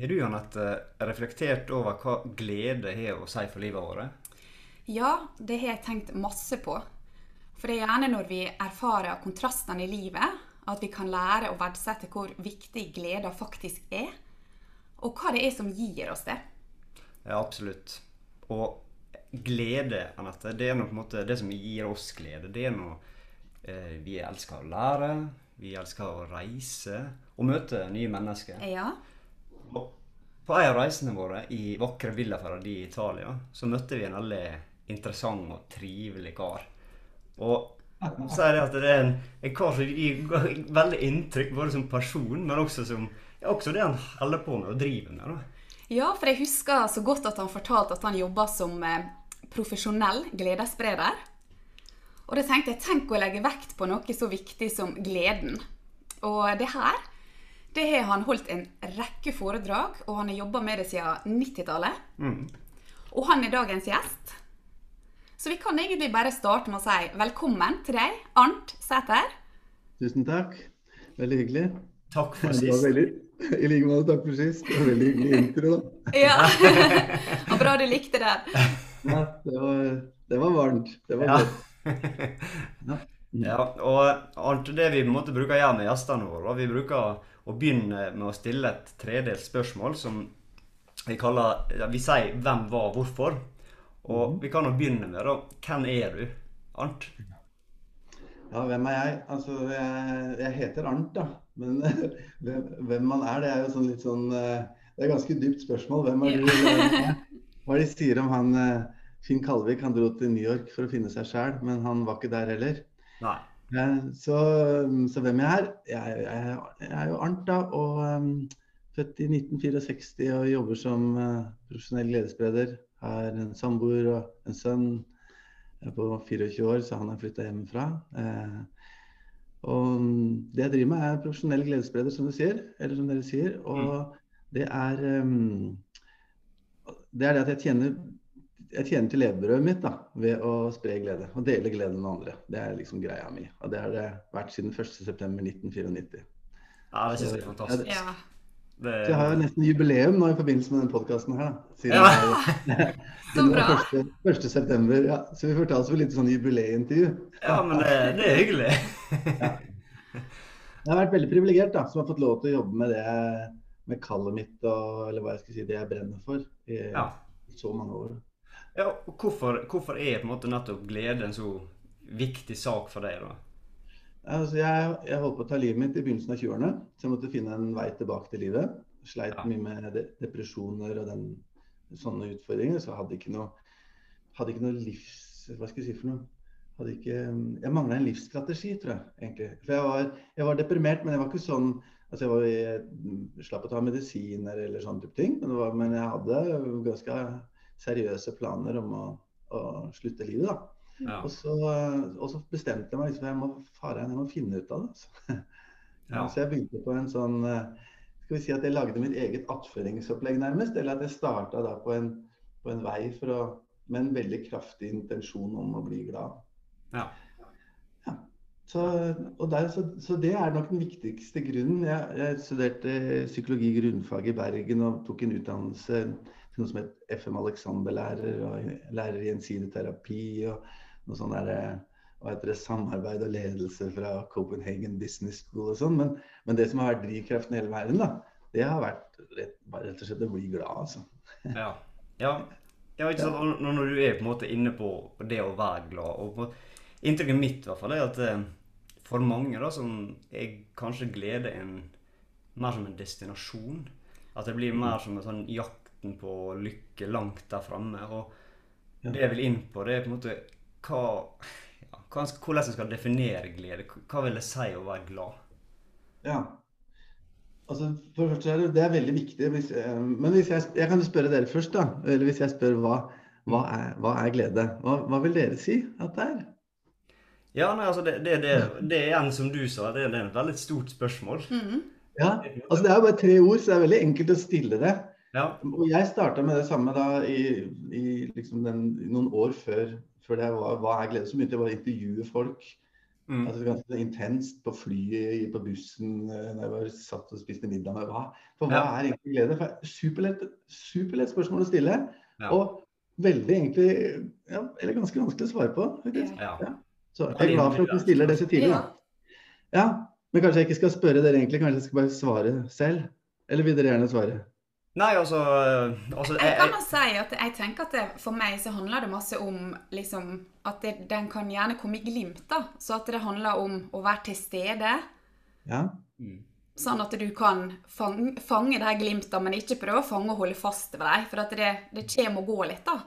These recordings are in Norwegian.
Har du Janette, reflektert over hva glede har å si for livet vårt? Ja, det har jeg tenkt masse på. For det er gjerne når vi erfarer kontrastene i livet, at vi kan lære å verdsette hvor viktig gleden faktisk er. Og hva det er som gir oss det. Ja, absolutt. Og glede, Anette, det er noe på en måte det som gir oss glede. Det er noe eh, vi elsker å lære, vi elsker å reise og møte nye mennesker. Ja. På en av reisene våre i vakre Villa Ferradi i Italia, så møtte vi en veldig interessant og trivelig kar. Og så er det at det er en, en kar som gir veldig inntrykk, både som person, men også som ja, også det han holder på med og driver med. da. Ja, for jeg husker så godt at han fortalte at han jobba som eh, profesjonell gledesspreder. Og da tenkte jeg tenk å legge vekt på noe så viktig som gleden. Og det her det har han holdt en rekke foredrag, og han har jobba med det siden 90-tallet. Mm. Og han er dagens gjest. Så vi kan egentlig bare starte med å si velkommen til deg, Arnt Sæter. Tusen takk. Veldig hyggelig. Takk for Det var sist. veldig, I like måte, takk for sist. Det var veldig hyggelig intro, da. Ja. Og bra du likte det. Ja, det, var, det var varmt. Det var Ja. godt. ja, og Arnt, det vi på en måte bruker å gjøre med gjestene våre, vi bruker å begynne med å stille et tredelt spørsmål som vi kaller ja, Vi sier 'hvem, hva, hvorfor'. Og vi kan jo begynne med da, hvem er du, Arnt? Ja, hvem er jeg? Altså, jeg, jeg heter Arnt, da. Men hvem, hvem man er, det er jo sånn litt sånn eh, Det er et ganske dypt spørsmål. Hvem er du? Hva er det de sier om han eh, Finn Kalvik? Han dro til New York for å finne seg sjæl, men han var ikke der heller. Nei. Eh, Så, så hvem jeg er? Jeg, jeg, jeg er jo Arnt, da. Og um, født i 1964 og jobber som uh, profesjonell gledesspreder. Har en samboer og en sønn på 24 år, så han har flytta hjemmefra. Uh, og det jeg driver med, er profesjonell gledesspreder, som du sier. Eller som dere sier. Og det er um, Det er det at jeg tjener jeg tjener til levebrødet mitt da, ved å spre glede og dele glede med andre. Det er liksom greia mi. Og det har det vært siden 1.9.1994. Ja, det synes jeg er fantastisk. Ja. Det, Så jeg har jo nesten jubileum nå i forbindelse med den podkasten her. Siden Ja. er- Så bra. er første, første september, ja. Så vi får ta oss for litt sånn jubileumsintervju. ja, men det, det er hyggelig. Jeg har vært veldig privilegert som har fått lov til å jobbe med det med kallet mitt og eller hva jeg skal si, det jeg brenner for i Ja. så mange år. Ja, og hvorfor, hvorfor er på en måte nettopp glede en så viktig sak for deg, da? Altså, jeg, jeg holdt på å ta livet mitt i begynnelsen av 20-årene, så jeg måtte finne en vei tilbake til livet. Sleit Ja. mye med de depresjoner og den, sånne utfordringer, så hadde ikke noe, hadde ikke noe livs... Hva skal jeg si for noe? Hadde ikke, jeg mangla en livsstrategi, tror jeg. egentlig. For jeg var, jeg var deprimert, men jeg var ikke sånn altså jeg, var, jeg slapp å ta medisiner eller sånne type ting. Men, det var, men jeg hadde ganske seriøse planer om å, å slutte livet. da. Ja. Og så, og så bestemte jeg meg liksom, jeg må, faren, jeg må finne ut av det. Så. Ja. Så jeg begynte på en sånn eh, Skal vi si at jeg lagde mitt eget attføringsopplegg nærmest. Eller at jeg starta da på en, på en vei for å, med en veldig kraftig intensjon om å bli glad. Ja. Ja. Så, og der, så, så det er nok den viktigste grunnen. Jeg, jeg studerte psykologi grunnfag i Bergen og tok en utdannelse noe som het FM Alexander-lærer, og lærer i gjensidig og noe sånn der, hva heter det, samarbeid og ledelse fra Copenhagen Business School og sånn. Men, men det som har vært drivkraften i hele verden, da, det har vært rett, bare rett og slett å bli glad, altså. Ja. ja. ja ikke sant? Og Når du er på en måte inne på det å være glad og på, Inntrykket mitt i hvert fall er at eh, for mange da, som er kanskje glede en, mer som en destinasjon. At det blir mer som en sånn jakten på lykke langt der framme. Og det jeg vil inn på, det er på en måte hva, ja, hvordan en skal definere glede. Hva vil det si å være glad? Ja. Altså, for det første er det, det er veldig viktig. Hvis, eh, men hvis jeg, jeg kan jo spørre dere først, da. Eller hvis jeg spør hva, hva, er, hva er glede? Hva, hva vil dere si at det er? Ja, nei, altså det, det, det, det er igjen som du sa, det, det er et veldig stort spørsmål. Mhm. Ja, altså Det er jo bare tre ord, så det er veldig enkelt å stille det. Ja. Og jeg starta med det samme da i, i liksom den, noen år før, før det var Hva er glede? Så begynte jeg bare å intervjue folk Mm. Altså ganske intenst på flyet, på bussen, eh, når jeg var satt og spiste middag med hva. For hva Ja. er egentlig glede? For Superlett superlett spørsmål å stille. Ja. Og veldig egentlig ja, Eller ganske vanskelig å svare på. faktisk. Ja. Så jeg er glad for at du stiller så tidlig. Ja. da. Ja, Men kanskje jeg ikke skal spørre dere egentlig, kanskje jeg skal bare svare selv? Eller vil dere gjerne svare? Nei, altså, altså Jeg kan bare si at jeg tenker at det, for meg så handler det masse om liksom, at det, den kan gjerne komme i glimt. da. Så at det handler om å være til stede. Ja? Mm. Sånn at du kan fange, fange de her glimtene, men ikke prøve å fange og holde fast ved dem. For at det, det kommer og går litt, da.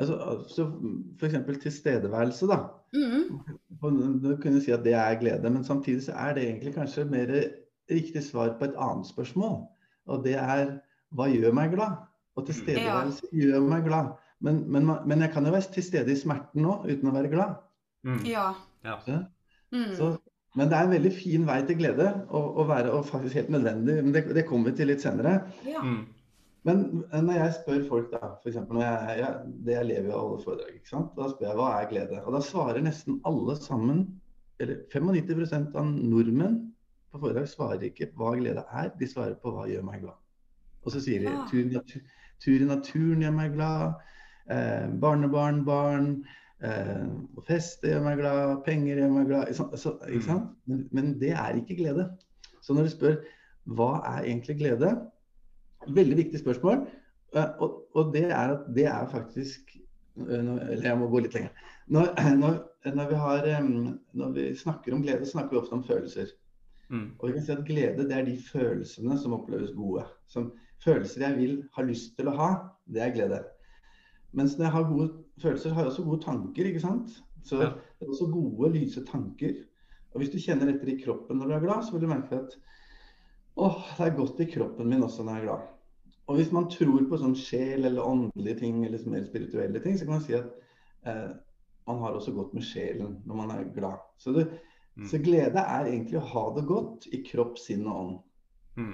Altså, For F.eks. tilstedeværelse, da. Mm. Du kunne si at det er glede, men samtidig så er det egentlig kanskje mer riktig svar på et annet spørsmål. Og det er hva gjør meg glad? Og tilstedeværelse gjør meg glad. Men, men, men jeg kan jo være til stede i smerten nå uten å være glad. Mm. Ja. Ja. Så, Mm. så, men det er en veldig fin vei til glede, og, og være, og faktisk helt nødvendig. Men det, det kommer vi til litt senere. ja. Mm. Men når jeg spør folk, da, f.eks. når jeg, jeg, det jeg lever i å holde foredrag, ikke sant? da spør jeg hva er glede? Og da svarer nesten alle sammen, eller 95% av nordmenn på foredrag svarer ikke hva glede er, de svarer på hva gjør meg glad. Og så sier de Ah. tur i, tur i naturen gjør meg glad, eh, barnebarn, barn, eh, feste gjør meg glad, penger gjør meg glad. Ikke sant? Så, sant? Men, men det er ikke glede. Så når du spør hva er egentlig glede, Veldig viktig spørsmål. Eh, Og, og det er at det er faktisk eh, Eller jeg må gå litt lenger. Når, når, når, vi har, når vi snakker om glede, snakker vi ofte om følelser. Mm. Og vi kan si at glede det er de følelsene som oppleves gode. Som følelser jeg vil ha lyst til å ha, det er glede. Mens når jeg har gode følelser, har jeg også gode tanker. ikke sant? Så Ja. det er også gode, lyse tanker. Og hvis du kjenner etter i kroppen når du er glad, så vil du merke at åh, det er godt i kroppen min også når jeg er glad. Og hvis man tror på sånn sjel eller åndelige ting, eller mer spirituelle ting, så kan man si at eh, man har også godt med sjelen når man er glad. Så, det, Mm. så glede er egentlig å ha det godt i kropp, sinn og ånd. Mm.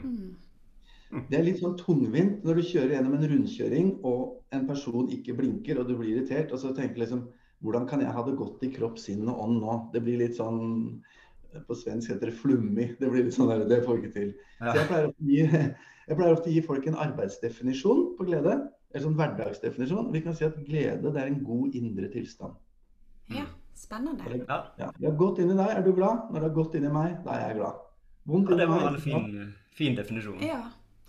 Mm. Det er litt sånn tungvint når du kjører gjennom en rundkjøring og en person ikke blinker og du blir irritert, og så tenker du liksom Hvordan kan jeg ha det godt i kropp, sinn og ånd nå? Det blir litt sånn På svensk heter det 'flummi'. Det blir litt sånn der, det får vi ikke til. Så jeg pleier, gi, jeg pleier ofte å gi folk en arbeidsdefinisjon på glede. Eller sånn hverdagsdefinisjon. Vi kan si at glede det er en god indre tilstand. Ja. Spennende. Ja. Ja, det gått inn i deg, er du glad. Når det gått inn i meg, da er jeg glad. Vondt ja, det var en fin, fin definisjon. Ja,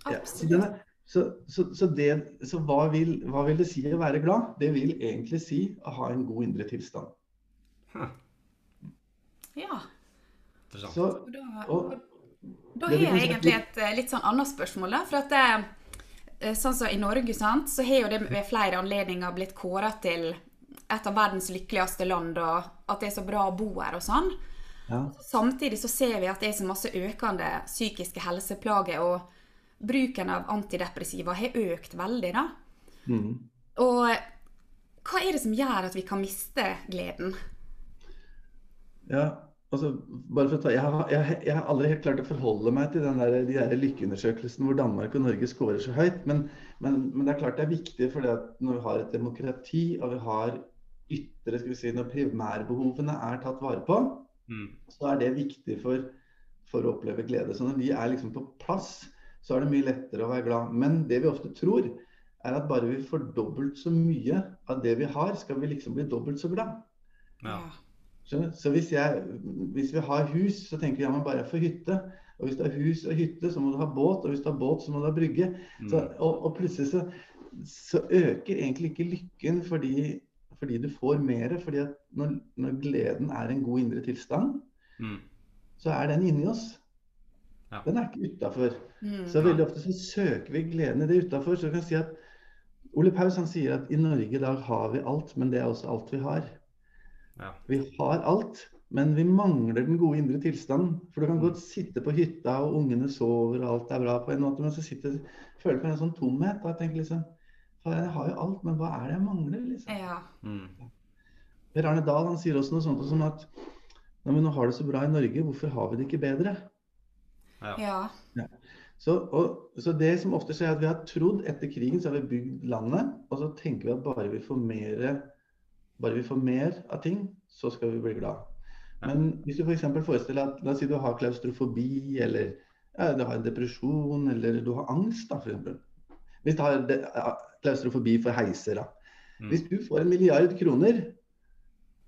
Ja, absolutt. Ja. så, så, så, det, så hva, vil, hva vil det si å være glad? Det vil egentlig si å ha en god indre tilstand. Ja. Interessant. Så, Og da, og, Da har jeg egentlig et eh, litt sånn annet spørsmål. da, for at det, eh, sånn som I Norge sant, så har jo det ved flere anledninger blitt kåra til et av verdens lykkeligste land, og at det er så bra å bo her og sånn. ja, Samtidig så ser vi at det er så masse økende psykiske helseplager, og bruken av antidepressiva har økt veldig. da. mm. Og hva er det som gjør at vi kan miste gleden? ja altså, ta, jeg, har, jeg, jeg har aldri helt klart å forholde meg til den der, de der lykkeundersøkelsene hvor Danmark og Norge scorer så høyt. Men, men, men det er klart det er viktig, for når vi har et demokrati og vi har ytre skal vi si, Når primærbehovene er tatt vare på, Mm. så er det viktig for, for å oppleve glede. Så når de er liksom på plass, så er det mye lettere å være glad. Men det vi ofte tror, er at bare vi får dobbelt så mye av det vi har, skal vi liksom bli dobbelt så glad. Ja. Så hvis, jeg, hvis vi har hus, så tenker vi ja, men bare jeg får hytte. Og hvis du har hus og hytte, så må du ha båt. Og hvis du har båt, så må du ha brygge. Mm. Så, og, og plutselig så, så øker egentlig ikke lykken fordi, fordi du får mer. fordi at når, når gleden er en god indre tilstand, Mm. så er den inni oss. Ja. Den er ikke utafor. Mm. Så veldig ofte så søker vi gleden i det utafor. Så du kan si at Ole Paus han sier at i Norge i dag har vi alt, men det er også alt vi har. Ja. Vi har alt, men vi mangler den gode indre tilstanden. For du kan Mm. godt sitte på hytta, og ungene sover, og alt er bra på en måte, men så sitter, føler du på en sånn tomhet. Og tenker liksom jeg har jo alt, men hva er det jeg mangler? liksom? Ja. Mm. Per Arne Dahl han sier også noe sånt som at Nei, men nå har det så bra i Norge, hvorfor har vi det ikke bedre? ja. Så, og, så det som ofte skjer, er at vi har trodd etter krigen så har vi bygd landet, og så tenker vi at bare vi får mer bare vi får mer av ting, så skal vi bli glad. Men hvis du f.eks. For forestiller at la oss si du har klaustrofobi, eller ja, du har en depresjon, eller du har angst, da, f.eks. Hvis du har klaustrofobi for heiser, da. Mm. Hvis du får en milliard kroner,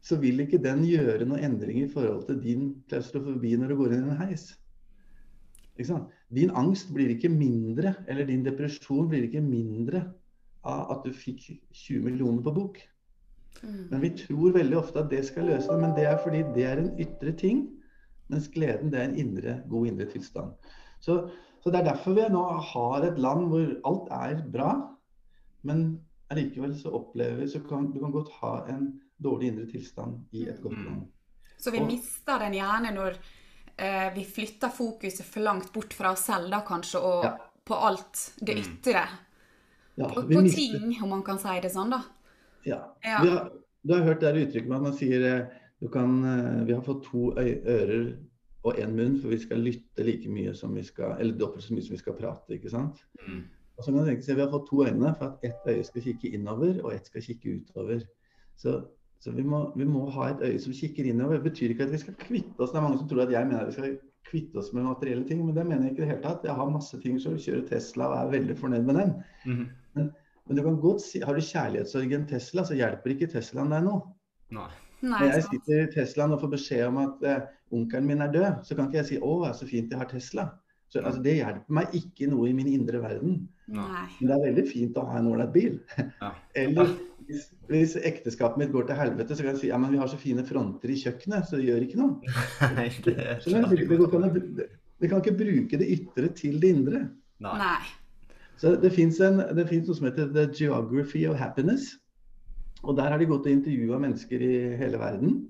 så vil ikke den gjøre noen endring i forhold til din klaustrofobi når du går inn i en heis. Ikke sant? Din angst blir ikke mindre, eller din depresjon blir ikke mindre av at du fikk 20 millioner på bok. Mm. Men vi tror veldig ofte at det skal løse det, men det er fordi det er en ytre ting. Mens gleden det er en indre, god indre tilstand. Så, så det er derfor vi nå har et land hvor alt er bra, men allikevel så opplever vi så kan du kan godt ha en dårlig indre tilstand i et godt Mm. land. Så vi Og- mister den gjerne når eh, vi flytter fokuset for langt bort fra oss selv, da kanskje, og Ja. på alt det Mm. ytre. Ja, På, på ting, om man kan si det sånn, da. Ja. Ja. Vi har, du har hørt det uttrykket med at man sier eh, du kan, eh, vi har fått to ører og én munn, for vi skal lytte like mye som vi skal Eller dobbelt så mye som vi skal prate, ikke sant? Mm. Og så kan du tenke seg, Vi har fått to øyne for at ett øye skal kikke innover, og ett skal kikke utover. Så, så vi, må, vi må ha et øye som kikker innover. Det betyr ikke at vi skal kvitte oss Det er mange som tror at jeg mener at vi skal kvitte oss med materielle ting, men det mener jeg ikke i det hele tatt. Jeg har masse ting som kjører Tesla og er veldig fornøyd med den. Mhm. Men du kan godt si, har du kjærlighetssorg i en Tesla, så hjelper ikke Teslaen deg nå. Nei. Nei, Når jeg sitter i Teslaen og får beskjed om at eh, onkelen min er død, så kan ikke jeg si 'Å, det er så fint jeg har Tesla'. Så, altså, det hjelper meg ikke noe i min indre verden. Nei. Men det er veldig fint å ha en ålreit bil. Ja. Eller hvis, hvis ekteskapet mitt går til helvete, så kan jeg si ja, men vi har så fine fronter i kjøkkenet, så det gjør ikke noe. Nei, det Så det, det, går ikke an vi kan ikke bruke det ytre til det indre. Nei. Nei. Så det fins noe som heter The Geography of Happiness. Og der har de gått og intervjua mennesker i hele verden.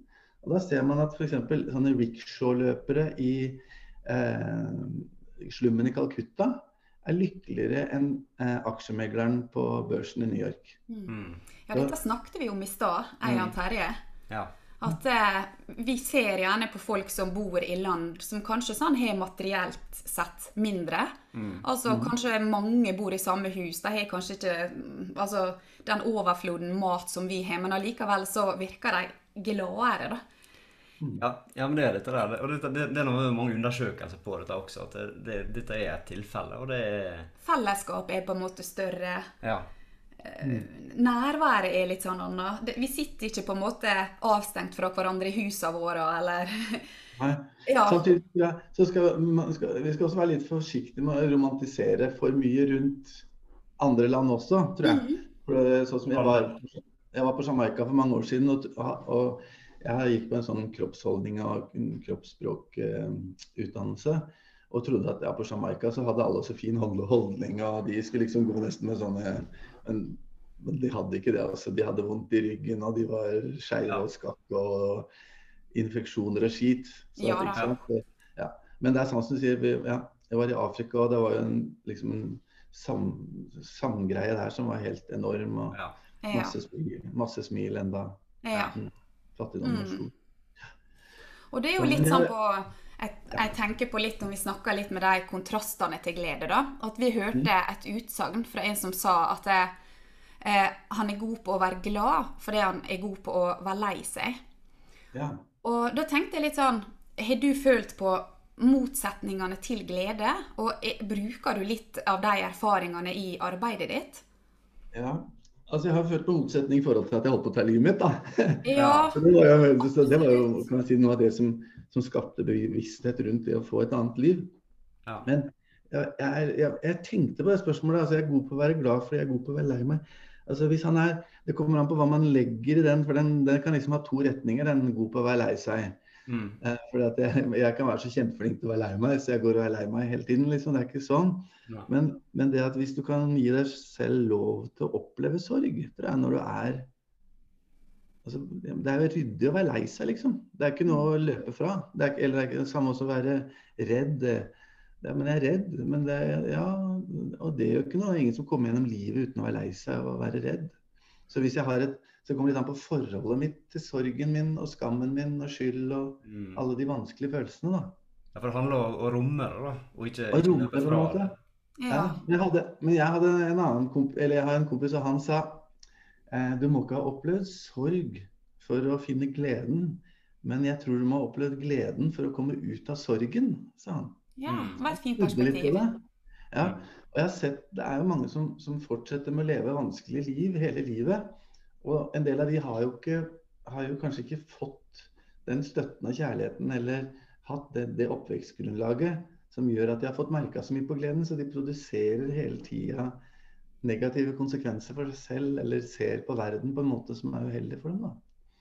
Og da ser man at f.eks. sånne rickshaw-løpere i eh, slummen i Calcutta er lykkeligere enn eh, aksjemegleren på børsen i New York. Mm. Mm. Ja, dette snakket vi om i stad, Eian Mm. Terje. Ja. At eh, vi ser gjerne på folk som bor i land som kanskje sånn har materielt sett mindre. Mm. Altså kanskje mange bor i samme hus. De har kanskje ikke mm, altså, den overfloden mat som vi har, men allikevel så virker de gladere, da. Ja, ja, men det er dette der. Og dette, det, det er noe mange undersøkelser på dette også, at det, det, dette er et tilfelle. Og det er Fellesskapet er på en måte større. Ja. Nærværet er litt sånn annet. Vi sitter ikke på en måte avstengt fra hverandre i husene våre, eller Nei. Ja. Samtidig så skal, man skal vi skal også være litt forsiktige med å romantisere for mye rundt andre land også, tror jeg. Mhm. For sånn som jeg var, jeg var på Jamaica for mange år siden, og, og jeg gikk på en sånn kroppsholdning og kroppsspråkutdannelse. og trodde at ja, på Jamaica så hadde alle så fin hold- holdning, og de skulle liksom gå nesten med sånne Men, men de hadde ikke det. altså. De hadde vondt i ryggen, og de var skeive og skakke og infeksjoner og skit. Så, Ja? Ja. Men det er sånn som du sier, vi, ja, jeg var i Afrika, og det var jo en, liksom en sam, samgreie der som var helt enorm. og ja. Masse smil, masse smil enda ja. fattigdom var Mm. stor. Og det er jo litt sånn på jeg, jeg tenker på litt når vi snakker litt med de kontrastene til glede, da. At vi hørte et utsagn fra en som sa at eh, eh, han er god på å være glad fordi han er god på å være lei seg. Ja. Og da tenkte jeg litt sånn Har du følt på motsetningene til glede? Og er, bruker du litt av de erfaringene i arbeidet ditt? ja. Altså, jeg har følt på motsetning i forhold til at jeg holdt på å ta livet mitt, da. Ja. Så det var jo, så det var jo kan jeg si, noe av det som, som skapte bevissthet rundt det å få et annet liv. ja. Men jeg, jeg, jeg, jeg tenkte på det spørsmålet. altså Jeg er god på å være glad for, jeg er god på å være lei meg. Altså hvis han er, Det kommer an på hva man legger i den, for den, den kan liksom ha to retninger. Den er god på å være lei seg. Mm. Eh, fordi at jeg, jeg kan være så kjempeflink til å være lei meg, så jeg går og er lei meg hele tiden. liksom, Det er ikke sånn. Ja. Men, men det at hvis du kan gi deg selv lov til å oppleve sorg, tror jeg, når du er altså, Det er jo ryddig å være lei seg, liksom. Det er ikke noe å løpe fra. Det er, eller det er ikke det samme som å være redd. Ja, men jeg er redd. Men det, ja, og det gjør ikke noe. Det er ingen som kommer gjennom livet uten å være lei seg og være redd. Så hvis jeg har et så kommer det litt an på forholdet mitt til sorgen min og skammen min og skyld og Mm. alle de vanskelige følelsene, da. Ja, for det handler om å romme det, da. Og ikke, Å romme løpe det, på en fra måte. det. Ja. Ja. Men, jeg hadde, men jeg hadde en annen kompis, eller jeg har en kompis, og han sa eh, du må ikke ha opplevd sorg for å finne gleden, men jeg tror du må ha opplevd gleden for å komme ut av sorgen, sa han. Ja, Mm. det var et fint perspektiv. Ja, og jeg har sett, Det er jo mange som, som fortsetter med å leve vanskelige liv hele livet. Og en del av de har jo, ikke, har jo kanskje ikke fått den støtten og kjærligheten eller hatt det, det oppvekstgrunnlaget som gjør at de har fått merka så mye på gleden, så de produserer hele tida negative konsekvenser for seg selv eller ser på verden på en måte som er uheldig for dem. da.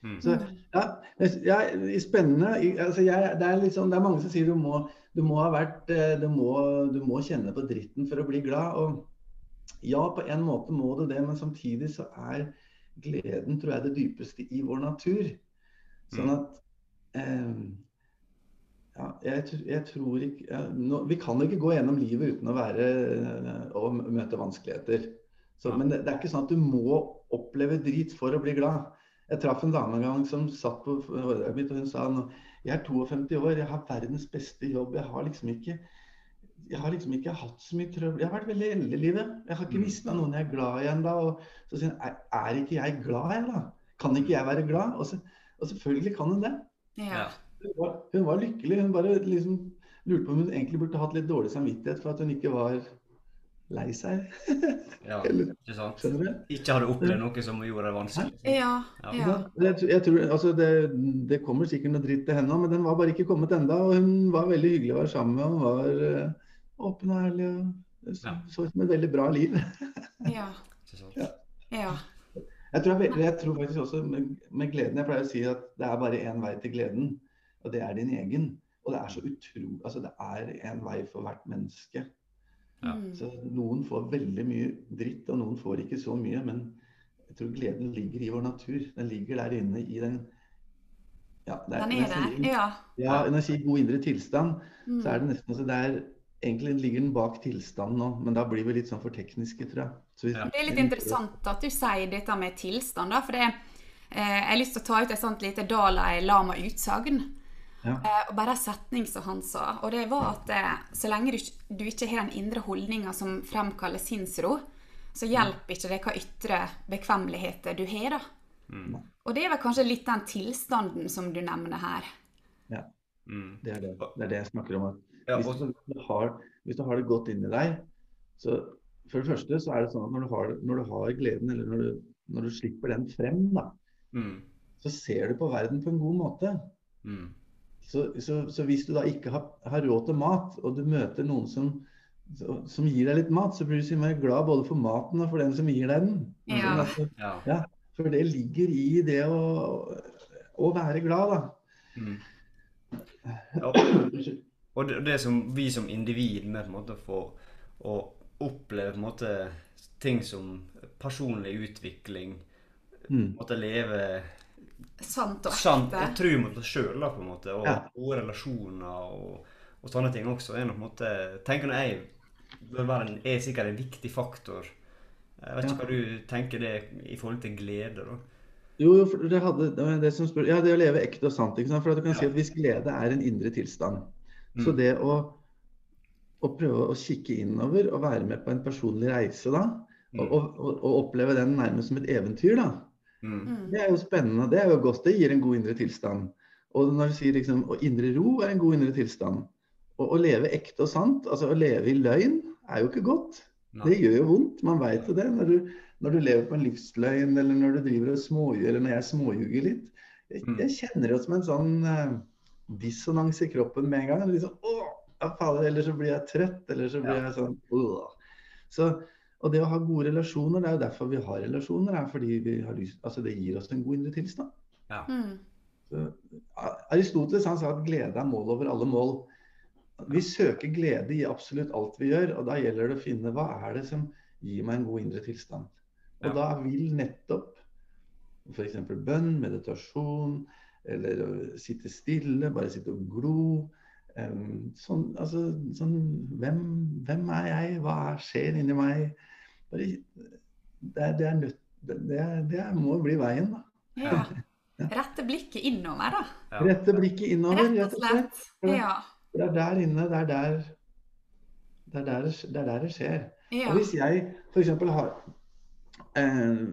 Mm. Så ja, jeg- spennende. Altså, jeg, det, er liksom, det er mange som sier du må, du må ha vært eh, du må, du må kjenne på dritten for å bli glad. Og ja, på en måte må du det, men samtidig så er gleden tror jeg er det dypeste i vår natur. Sånn at eh, ja, jeg, jeg tror ikke ja, nå, Vi kan ikke gå gjennom livet uten å være eh, og møte vanskeligheter. Så, men det, det er ikke sånn at du må oppleve drit for å bli glad. Jeg traff en dame en gang som satt på foredraget mitt, og hun sa nå, jeg er 52 år, jeg har verdens beste jobb. Jeg har liksom ikke jeg har liksom ikke hatt så mye trøbbel. Jeg har vært veldig eldre i livet. Jeg har ikke Mm. mista noen jeg er glad i ennå. Og så sier hun er, ikke jeg glad, jeg, da? Kan ikke jeg være glad? Og, så, og selvfølgelig kan hun det. Ja. Hun var, hun var lykkelig. Hun bare liksom lurte på om hun egentlig burde hatt litt dårlig samvittighet for at hun ikke var lei seg. Ja, ikke sant? skjønner du? Ikke hadde opplevd noe som gjorde det vanskelig. Ja. Ja. ja. Jeg, jeg tror, altså det, det kommer sikkert noe dritt til henne òg, men den var bare ikke kommet enda, Og hun var veldig hyggelig å være sammen med. Hun var eh, åpen og ærlig. og så, så ut som et veldig bra liv. Ja. Ja. ja. Jeg tror, jeg, jeg tror faktisk også med, med gleden Jeg pleier å si at det er bare én vei til gleden, og det er din egen. Og det er så utrolig Altså, det er en vei for hvert menneske. Ja. Mm. Så noen får veldig mye dritt, og noen får ikke så mye. Men jeg tror gleden ligger i vår natur. Den ligger der inne i den Ja, det Den er det. Ja. Ja, når jeg sier god indre tilstand, Mm. så er det nesten altså det er, Egentlig ligger den bak tilstanden nå, men da blir vi litt sånn for tekniske, tror jeg. Så hvis- Ja. Det er litt interessant at du sier dette med tilstand, da, for det, eh, jeg har lyst til å ta ut et sånt lite Dalai Lama-utsagn. Ja. Eh, og bare en setning som han sa, og det var at eh, så lenge du, ikke- du ikke har den indre holdninga som fremkaller sinnsro, så hjelper ikke det hva ytre bekvemmeligheter du har, da. Mm. Og det er vel kanskje litt den tilstanden som du nevner her. Mm. Det er det, det er det jeg snakker om. At Ja, hvis, du har, hvis du har det godt inni deg, så for det første så er det sånn at når du har, når du har gleden, eller når du, når du slipper den frem, da, mm. så ser du på verden på en god måte. Mm. Så, så, så hvis du da ikke har, har råd til mat, og du møter noen som, som gir deg litt mat, så blir du så innmari glad både for maten og for den som gir deg den. Ja. Sånn Ja. ja, for det ligger i det å, å være glad, da. Mm. Ja. Og det, det som vi som individ med på en måte får å oppleve på en måte ting som personlig utvikling, Mm. måtte leve Sant og sant, og ekte. mot oss sjøl, på en måte, og Ja. gode relasjoner og, og sånne ting også. er noe, på en måte, tenker når jeg bør være en, er sikkert en viktig faktor. Jeg vet ikke Ja. hva du tenker det i forhold til glede, da. Jo, jo, for det, hadde, det, det, som spør, ja, det å leve ekte og sant. Ikke sant? For at du kan Ja. si at Hvis glede er en indre tilstand, Mm. Så det å, å prøve å kikke innover og være med på en personlig reise da, og, Mm. og, og, og oppleve den nærmest som et eventyr, da, Mm. Mm. det er jo spennende. Det er jo godt. Det gir en god indre tilstand. Og når du sier liksom, og indre ro er en god indre tilstand. Og å leve ekte og sant, altså å leve i løgn, er jo ikke godt. Det gjør jo vondt. Man veit jo det. Når du, når du lever på en livsløgn, eller når du driver og småjuger, eller når jeg småjuger litt. Jeg, Mm. jeg kjenner det som en sånn eh, dissonans i kroppen med en gang. Liksom, Åh, ja, fader, eller så blir jeg trøtt, eller så blir Ja. jeg sånn åh. Så, og det å ha gode relasjoner, det er jo derfor vi har relasjoner. er fordi vi har lyst, altså Det gir oss en god indre tilstand. Mm. Så, Aristoteles han sa at glede er mål over alle mål. Vi søker glede i absolutt alt vi gjør, og da gjelder det å finne hva er det som gir meg en god indre tilstand. Og Ja. da vil nettopp f.eks. bønn, meditasjon, eller å sitte stille, bare sitte og glo. sånn, altså, sånn hvem, hvem er jeg? Hva er, skjer inni meg? Bare, det, det, er nødt, det, det, det må bli veien, da. Ja. Rette blikket innover, da. Ja. Rette blikket innover. Rett og slett. Ja. Det er der inne, det er der det er der det, det, er der det skjer. ja. Og hvis jeg f.eks. har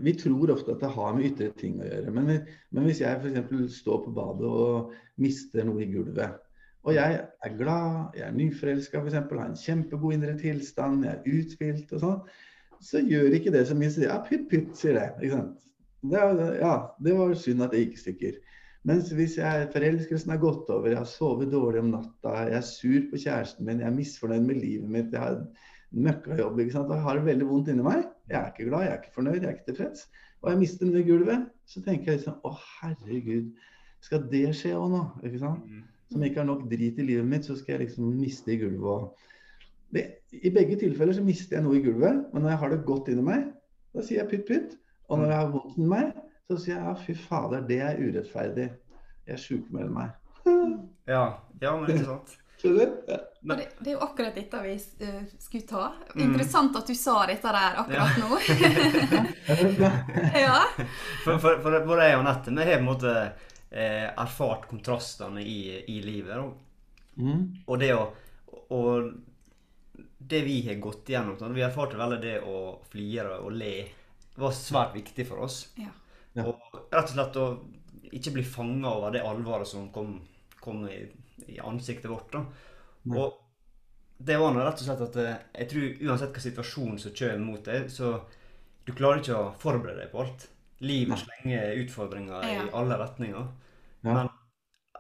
vi tror ofte at det har med ytre ting å gjøre. Men, men hvis jeg f.eks. står på badet og mister noe i gulvet, og jeg er glad, jeg er nyforelska f.eks., har en kjempegod indre tilstand, jeg er uthvilt og sånn, så gjør ikke det så mye. Så ja, pytt, pytt, sier det. ikke sant? Det, ja, det var synd at det gikk i stykker. Mens hvis jeg, forelskelsen er gått over, jeg har sovet dårlig om natta, jeg er sur på kjæresten min, jeg er misfornøyd med livet mitt, jeg har møkkajobb, ikke sant? og jeg har det veldig vondt inni meg, jeg er ikke glad, jeg er ikke fornøyd, jeg er ikke tilfreds, og jeg mister i gulvet, så tenker jeg liksom å herregud, skal det skje òg nå? ikke sant? Mm. som ikke har nok drit i livet mitt, så skal jeg liksom miste i gulvet. Og det, I begge tilfeller så mister jeg noe i gulvet, men når jeg har det godt inni meg, da sier jeg pytt, pytt. Og når jeg har vondt inni meg, så sier jeg ja, fy fader, det er urettferdig. Jeg sjukmelder meg. Ja, ja, men ikke sant. Skjønner du? Ja. Og det, det er jo akkurat dette vi eh, skulle ta. Mm. Interessant at du sa dette der akkurat nå. Ja. ja. For, for, for både jeg og Nette vi har på en måte eh, erfart kontrastene i, i livet. Og, Mm. og det å Og det vi har gått igjennom, sånn, vi erfarte veldig det å flire og le var svært viktig for oss. Ja. Ja. Og rett og slett å ikke bli fanga over det alvoret som kom, kom i, i ansiktet vårt. da. Og det var nå rett og slett at eh, jeg tror uansett hva situasjonen som kommer mot deg, så du klarer ikke å forberede deg på alt. Livet slenger utfordringer Ja. i alle retninger. Ja. Men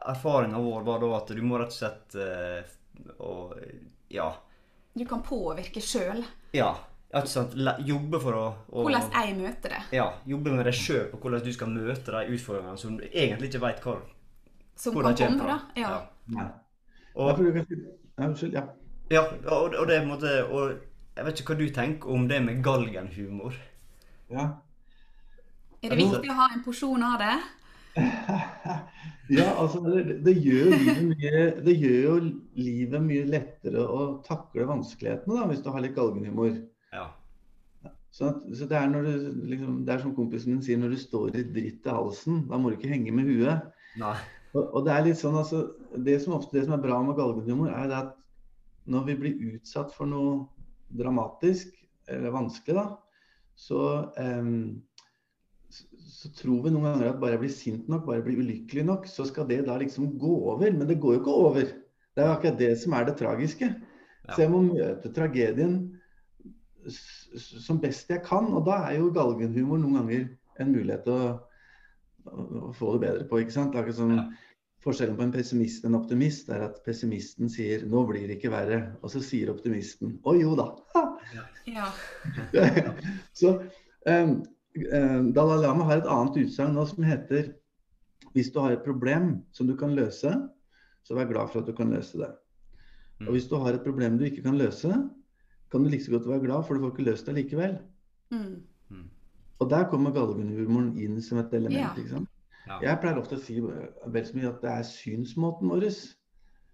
erfaringa vår var da at du må rett og slett uh, og, ja, Du kan påvirke sjøl ja, rett og slett jobbe for å, å hvordan jeg møter det. ja, jobbe med deg sjøl på hvordan du skal møte de utfordringene som du egentlig ikke veit hvor, Som hvor de kan kommer komme, fra. Ja. Ja. Og, Ja, ja, Unnskyld. Ja. ja, og, og det er på en måte og Jeg vet ikke hva du tenker om det med galgenhumor. ja. Er det viktig å ha en porsjon av det? Ja, altså det, det, gjør mye, det gjør jo livet mye lettere å takle vanskelighetene da, hvis du har litt galgenhumor. Ja. Så, at, så det, er når du, liksom, det er som kompisen min sier, når du står i dritt i halsen, da må du ikke henge med huet. Nei. Og, og det er litt sånn, altså, det som ofte det som er bra med galgenhumor, er at når vi blir utsatt for noe dramatisk eller vanskelig, da, så, em, så, så tror vi noen ganger at bare jeg blir sint nok, bare jeg blir ulykkelig nok, så skal det da liksom gå over. Men det går jo ikke over. Det er jo akkurat det som er det tragiske. Så jeg må møte tragedien som best jeg kan. Og da er jo galgenhumor noen ganger en mulighet til å, å få det bedre på. ikke sant? Det er ikke sånn, Ja. Forskjellen på en pessimist og en optimist er at pessimisten sier 'nå blir det ikke verre', og så sier optimisten 'å jo da'. Ja. så um, um, Dalai Lama har et annet utsagn nå som heter hvis du har et problem som du kan løse, så vær glad for at du kan løse det. Og hvis du har et problem du ikke kan løse, kan du like så godt være glad, for du får ikke løst det likevel. Mm. Og der kommer galgenhumoren inn som et element. Ja. ikke sant? Ja. Jeg pleier ofte å si eh, vel så mye at det er synsmåten vår.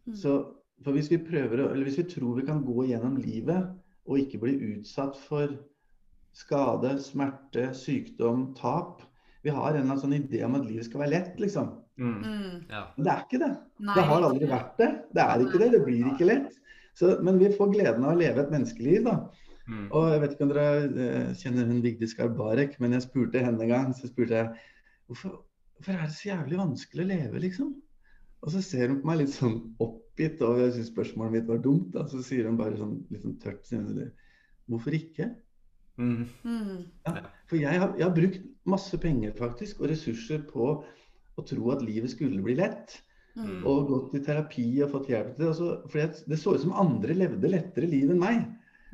Mm. Så for hvis vi prøver å, eller hvis vi tror vi kan gå gjennom livet og ikke bli utsatt for skade, smerte, sykdom, tap Vi har en eller annen sånn idé om at livet skal være lett, liksom. Mm. Mm. Ja. Men det er ikke det. Nei. Det har aldri vært det. Det er ikke det. Det blir ikke lett. Så, men vi får gleden av å leve et menneskeliv, da. Mm. Og jeg vet ikke om dere eh, kjenner hun Vigdis Garbarek, men jeg spurte henne en gang. Så spurte jeg hvorfor, hvorfor er det så jævlig vanskelig å leve, liksom? Og så ser hun på meg litt sånn oppgitt, og jeg syns spørsmålet mitt var dumt. Da. Så sier hun bare sånn litt sånn tørt sier hun, Hvorfor ikke? Mm. Ja, For jeg har, jeg har brukt masse penger faktisk, og ressurser på å tro at livet skulle bli lett. Mm. Og gått i terapi og fått hjelp til det. Altså, for det så ut som andre levde lettere liv enn meg.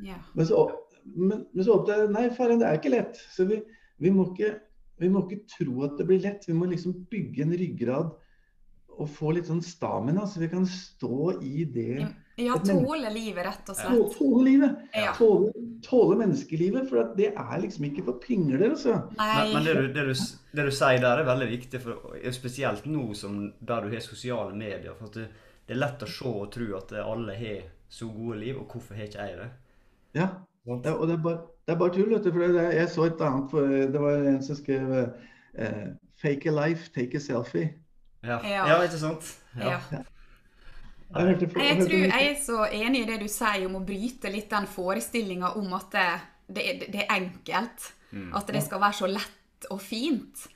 Ja. Men så, men, men så oppdager jeg nei, faren, det er ikke lett. Så vi, vi, må ikke, vi må ikke tro at det blir lett. Vi må liksom bygge en ryggrad og få litt sånn stamina, så vi kan stå i det. ja, tåle livet, rett og slett. tåle livet. Ja. Tåle, tåle menneskelivet. For det er liksom ikke for pingler, altså. Men, men det, du, det, du, det du sier der, er veldig viktig, for, spesielt nå som der du har sosiale medier. For at du, det er lett å se og tro at alle har så gode liv, og hvorfor har ikke jeg det? Ja. Det, og det er, bare, det er bare tull, vet du. For det, jeg så et annet for, Det var en som skrev eh, 'Fake a life, take a selfie'. Ja, Ja. ja ikke sant? Ja. Jeg, Jeg tror jeg er så enig i det du sier om å bryte litt den forestillinga om at det, det, er- det er enkelt. Mm. At det skal være så lett og fint.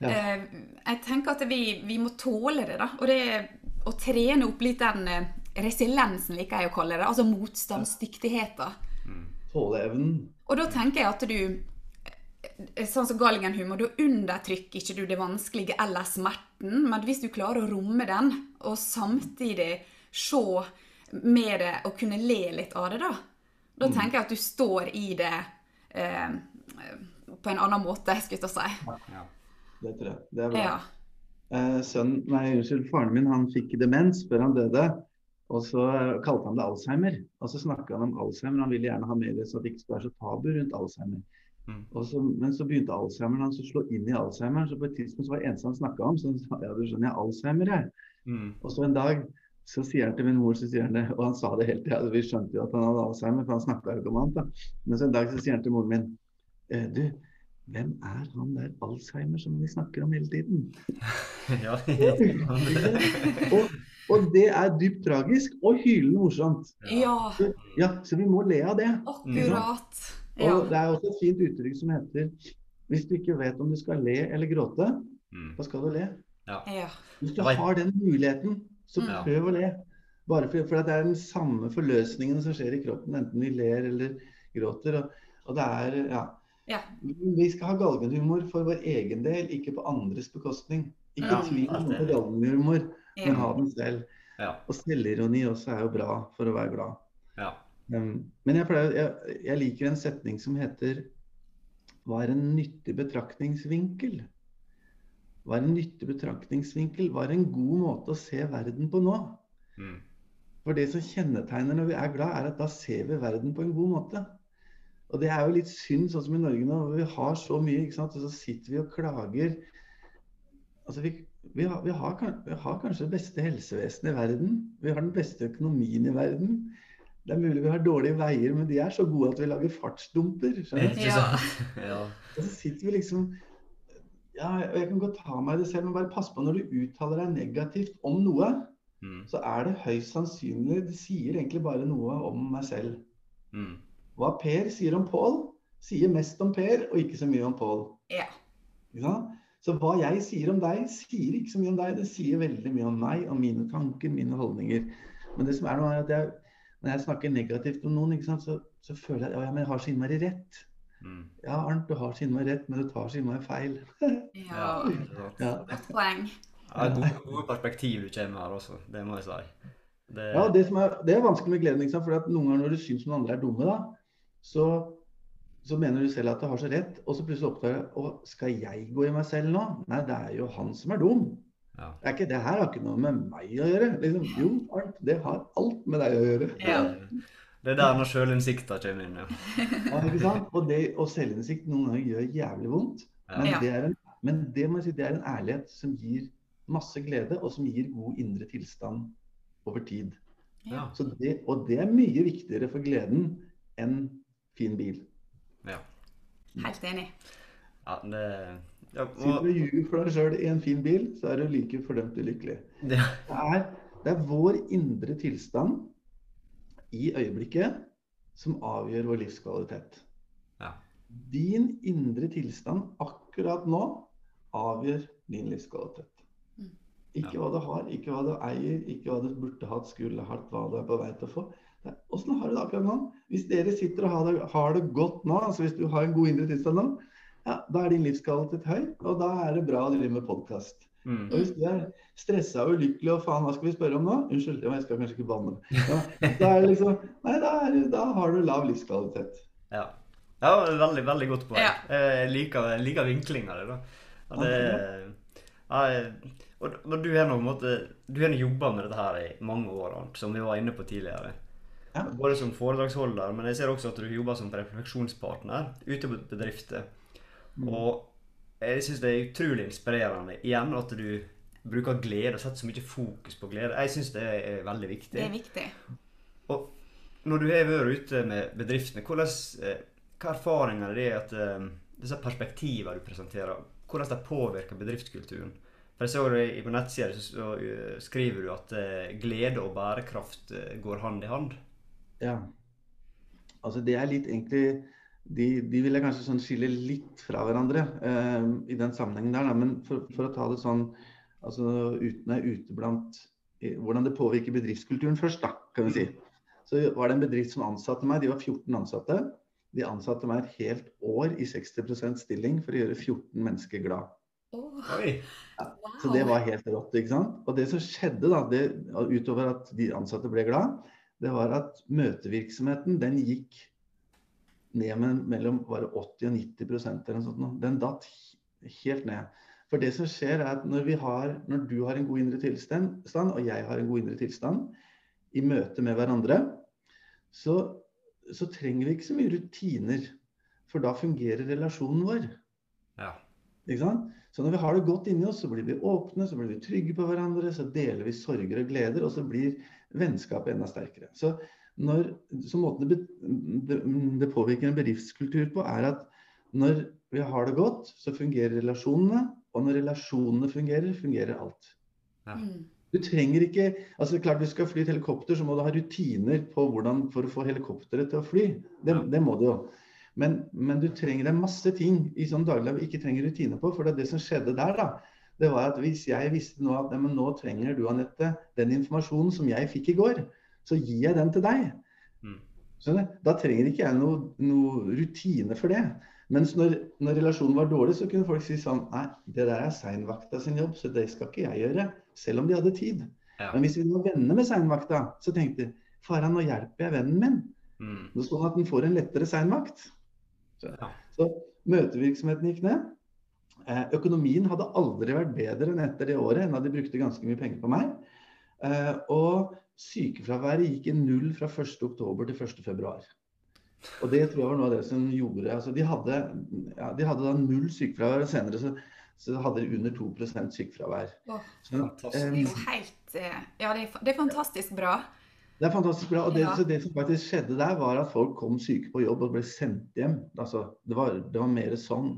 Ja. Eh, jeg tenker at vi, vi må tåle det, da. Og det å trene opp litt den eh, resiliensen, liker jeg å kalle det. Altså motstandsdyktigheten. Tåleevnen. Og da tenker jeg at du eh, Sånn som galgenhumor, da undertrykker ikke du det vanskelige eller smerten, men hvis du klarer å romme den, og samtidig se med det og kunne le litt av det, da, da tenker jeg at du står i det eh, på en annen måte, skulle jeg si. Ja. Det tror jeg. Det er bra. Ja. Eh, sønnen, nei, unnskyld, faren min han fikk demens før han døde. Og så kalte han det Alzheimer. Og så snakka han om Alzheimer. Han ville gjerne ha mer så det ikke skulle være så tabu rundt Alzheimer. Mm. Så, men så begynte Alzheimer han så slå inn i Alzheimer. Så på et tidspunkt så var det eneste han snakka om, så han sa ja, du skjønner, jeg er Alzheimer, jeg. Mm. Og så en dag så sier han til min mor, så sier han det, og han sa det hele ja, vi skjønte jo at han hadde Alzheimer, for han snakka jo ikke om annet. da. Men så en dag så sier han til moren min, «Eh, du, hvem er han der Alzheimer som vi snakker om hele tiden? ja. og, og det er dypt tragisk og hylende morsomt. ja, Ja, så vi må le av det. akkurat. Ja. Og det er også et fint uttrykk som heter hvis du ikke vet om du skal le eller gråte, Mm. da skal du le. ja. Hvis du har den muligheten, så Mm. prøv å le. Bare for, for det er den samme forløsningen som skjer i kroppen, enten vi ler eller gråter. Og, og det er, ja. Ja. Vi skal ha galgenhumor for vår egen del, ikke på andres bekostning. Ikke Ja, tvil enig. galgenhumor, men ha den selv. Ja. Og selvironi også er jo bra for å være glad. ja. Um, men jeg, pleier, jeg, jeg liker en setning som heter Hva er en nyttig betraktningsvinkel? Hva er en nyttig betraktningsvinkel? Hva er en god måte å se verden på nå? Mm. For det som kjennetegner når vi er glad, er at da ser vi verden på en god måte. Og det er jo litt synd, sånn som i Norge nå, hvor vi har så mye, ikke sant? og så sitter vi og klager. Altså, vi, vi, har, vi, har, vi har kanskje det beste helsevesenet i verden. Vi har den beste økonomien i verden. Det er mulig vi har dårlige veier, men de er så gode at vi lager fartsdumper. Ikke Ja. Ja. Og så sitter vi liksom Ja, jeg kan godt ta meg i det selv, men bare pass på når du uttaler deg negativt om noe, Mm. så er det høyst sannsynlig Det sier egentlig bare noe om meg selv. Mm. Hva Per sier om Pål, sier mest om Per, og ikke så mye om Pål. Ja. Ikke sant? Så hva jeg sier om deg, sier ikke så mye om deg. Det sier veldig mye om meg, om mine tanker, mine holdninger. Men det som er noe er at jeg, når jeg snakker negativt om noen, ikke sant, så, så føler jeg at ja, jeg har så innmari rett. Mm. Ja, Arnt, du har så innmari rett, men du tar så innmari feil. ja. sant? Ja. Godt poeng. Ja, gode, gode perspektiv du kommer her også, det må jeg si. Det, Ja, det, som er, det er vanskelig med gleden. ikke sant? For noen ganger når du syns noen andre er dumme, da, så, så mener du selv at du har så rett, og så plutselig oppdager du å, skal jeg gå i meg selv nå? Nei, det er jo han som er dum. ja. Det, er ikke, det her har ikke noe med meg å gjøre. Liksom, jo, Arnt, det har alt med deg å gjøre. Ja. Det er der når sjølinnsikta kommer inn, ja. Ja, ikke sant? Og, det, og selvinnsikt noen ganger gjør jævlig vondt. Men, det, er en, men det, må jeg si, det er en ærlighet som gir masse glede, og som gir god indre tilstand over tid. Ja. Så det, og det er mye viktigere for gleden enn fin bil. Helt enig. ja det, ja, Sitter og, du og ljuger for deg sjøl i en fin bil, så er du like fordømt ulykkelig. det, Det er, det er vår indre tilstand i øyeblikket som avgjør vår livskvalitet. Ja. Din indre tilstand akkurat nå avgjør din livskvalitet. Mm. Ikke Ja. hva du har, ikke hva du eier, ikke hva du burde hatt, skulle hatt, hva du er på vei til å få. Åssen har du det akkurat nå? Hvis dere sitter og har det, har det godt nå, altså hvis du har en god indre tilstand nå, ja, da er din livskvalitet høy, og da er det bra å drive med podkast. mm, Og hvis du er stressa og ulykkelig og faen, hva skal vi spørre om nå? Unnskyld, jeg skal kanskje ikke banne. Ja, da er det liksom Nei, da, er, da har du lav livskvalitet. ja. ja, veldig, veldig godt poeng. Ja. Jeg liker, jeg liker vinklinga di, da. Ja, det, ja, og, og du har nå jobba med dette her i mange år, Arnt, som vi var inne på tidligere. Ja. Både som foredragsholder, men jeg ser også at du jobber som refleksjonspartner ute på bedrifter. Mm. Og jeg syns det er utrolig inspirerende igjen at du bruker glede og setter så mye fokus på glede. Jeg syns det er veldig viktig. Det er viktig. Og når du har vært ute med bedriftene, hvordan, eh, hva erfaringer er det at eh, disse perspektivene du presenterer, hvordan de påvirker bedriftskulturen? For jeg så det På nettsida eh, skriver du at glede og bærekraft går hand i hand. Ja. Altså, det er litt egentlig de, de vil jeg kanskje sånn skille litt fra hverandre eh, i den sammenhengen der. Da. Men for, for, å ta det sånn altså uten er ute blant hvordan det påvirker bedriftskulturen først, da, kan vi si. Så var det en bedrift som ansatte meg. De var 14 ansatte. De ansatte meg et helt år i 60% stilling for å gjøre 14 mennesker glad. Oh. Ja, så det var helt rått. ikke sant? Og det som skjedde da, det, utover at de ansatte ble glad, det var at møtevirksomheten den gikk ned med mellom var 80 og 90% eller noe sånt. Den datt helt ned. For det som skjer er at når, har, når du har en god indre tilstand, og jeg har en god indre tilstand, i møte med hverandre, så, så, trenger vi ikke så mye rutiner. For da fungerer relasjonen vår. Ja. Ikke sant? Så når vi har det godt inni oss, så blir vi åpne, så blir vi trygge på hverandre, så deler vi sorger og gleder, og så blir vennskapet enda sterkere. Så, når, så måten det, det, det, påvirker en bedriftskultur på, er at når vi har det godt, så fungerer relasjonene. Og når relasjonene fungerer, fungerer alt. Ja. Mm. Du trenger ikke altså klart Hvis du skal fly et helikopter, så må du ha rutiner på hvordan, for å få helikopteret til å fly. Det, Ja. det må du jo. Men, men du trenger det er masse ting i sånn daglig vi ikke trenger rutiner på. For det, er det som skjedde der, da, det var at hvis jeg visste nå at nei, nå trenger du, Anette, den informasjonen som jeg fikk i går, så gir jeg den til deg. Mm. Da trenger ikke jeg noe, noe rutine for det. Mens når, når, relasjonen var dårlig, så kunne folk si sånn Nei, det der er seinvakta sin jobb, så det skal ikke jeg gjøre. Selv om de hadde tid. Ja. Men hvis vi var venner med seinvakta, så tenkte de Fara, nå hjelper jeg vennen min. Mm. Sånn at den får en lettere seinvakt. Så, Ja. så møtevirksomheten gikk ned. Eh, økonomien hadde aldri vært bedre enn etter det året, enda de brukte ganske mye penger på meg. Eh, og sykefraværet gikk i null fra 1.10 til 1.2. Og det tror jeg var noe av det som gjorde altså De hadde, ja, de hadde da null sykefravær, og senere så, så hadde de under 2 sykefravær. Oh, Så, Fantastisk. Det er eh, jo helt eh, Ja, det er, det er fantastisk bra. Det er fantastisk bra. og det, Ja. så det som faktisk skjedde der, var at folk kom syke på jobb og ble sendt hjem. Altså, det, var, det var mer sånn.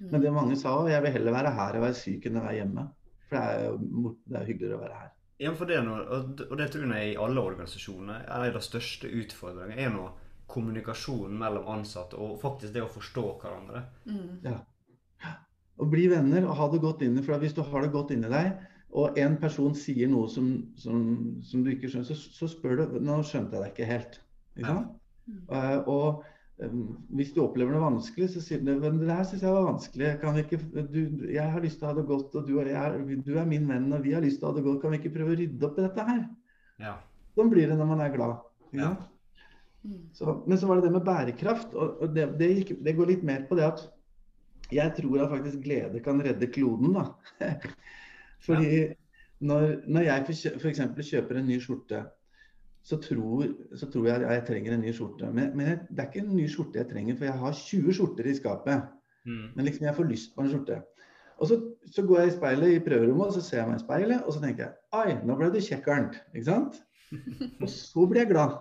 Mm. Men det mange sa jeg vil heller være her og være syk enn å være hjemme. For det er jo det er hyggeligere å være her. Ja, for det er noe, og det- tror jeg i alle organisasjoner er en av de største utfordringene. er nå kommunikasjonen mellom ansatte og faktisk det å forstå hverandre. Mm. og bli venner og ha det godt inni. For hvis du har det godt inni deg, og en person sier noe som, som, som du ikke skjønner, så, så spør du Nå skjønte jeg deg ikke helt. Ikke Ja. sant? Mm. Eh, og hvis du opplever noe vanskelig, så sier du men det her syns jeg var vanskelig. Kan ikke, du, jeg har lyst til å ha det godt, og du, og jeg, er- du er min venn, og vi har lyst til å ha det godt. Kan vi ikke prøve å rydde opp i dette her? Ja. Sånn blir det når man er glad. Ja. Så, men så var det det med bærekraft. og, og det, det, gikk, det går litt mer på det at jeg tror at faktisk glede kan redde kloden. da. Fordi når, når jeg f.eks. kjøper en ny skjorte, så tror, så tror jeg at jeg trenger en ny skjorte. Men, men det er ikke en ny skjorte jeg trenger, for jeg har 20 skjorter i skapet. Mm. Men liksom jeg får lyst på en skjorte. Og så, så går jeg i speilet i prøverommet, og så ser jeg meg i speilet, og så tenker jeg Oi, nå ble du kjekk, Arnt. Ikke sant? Og så blir jeg glad.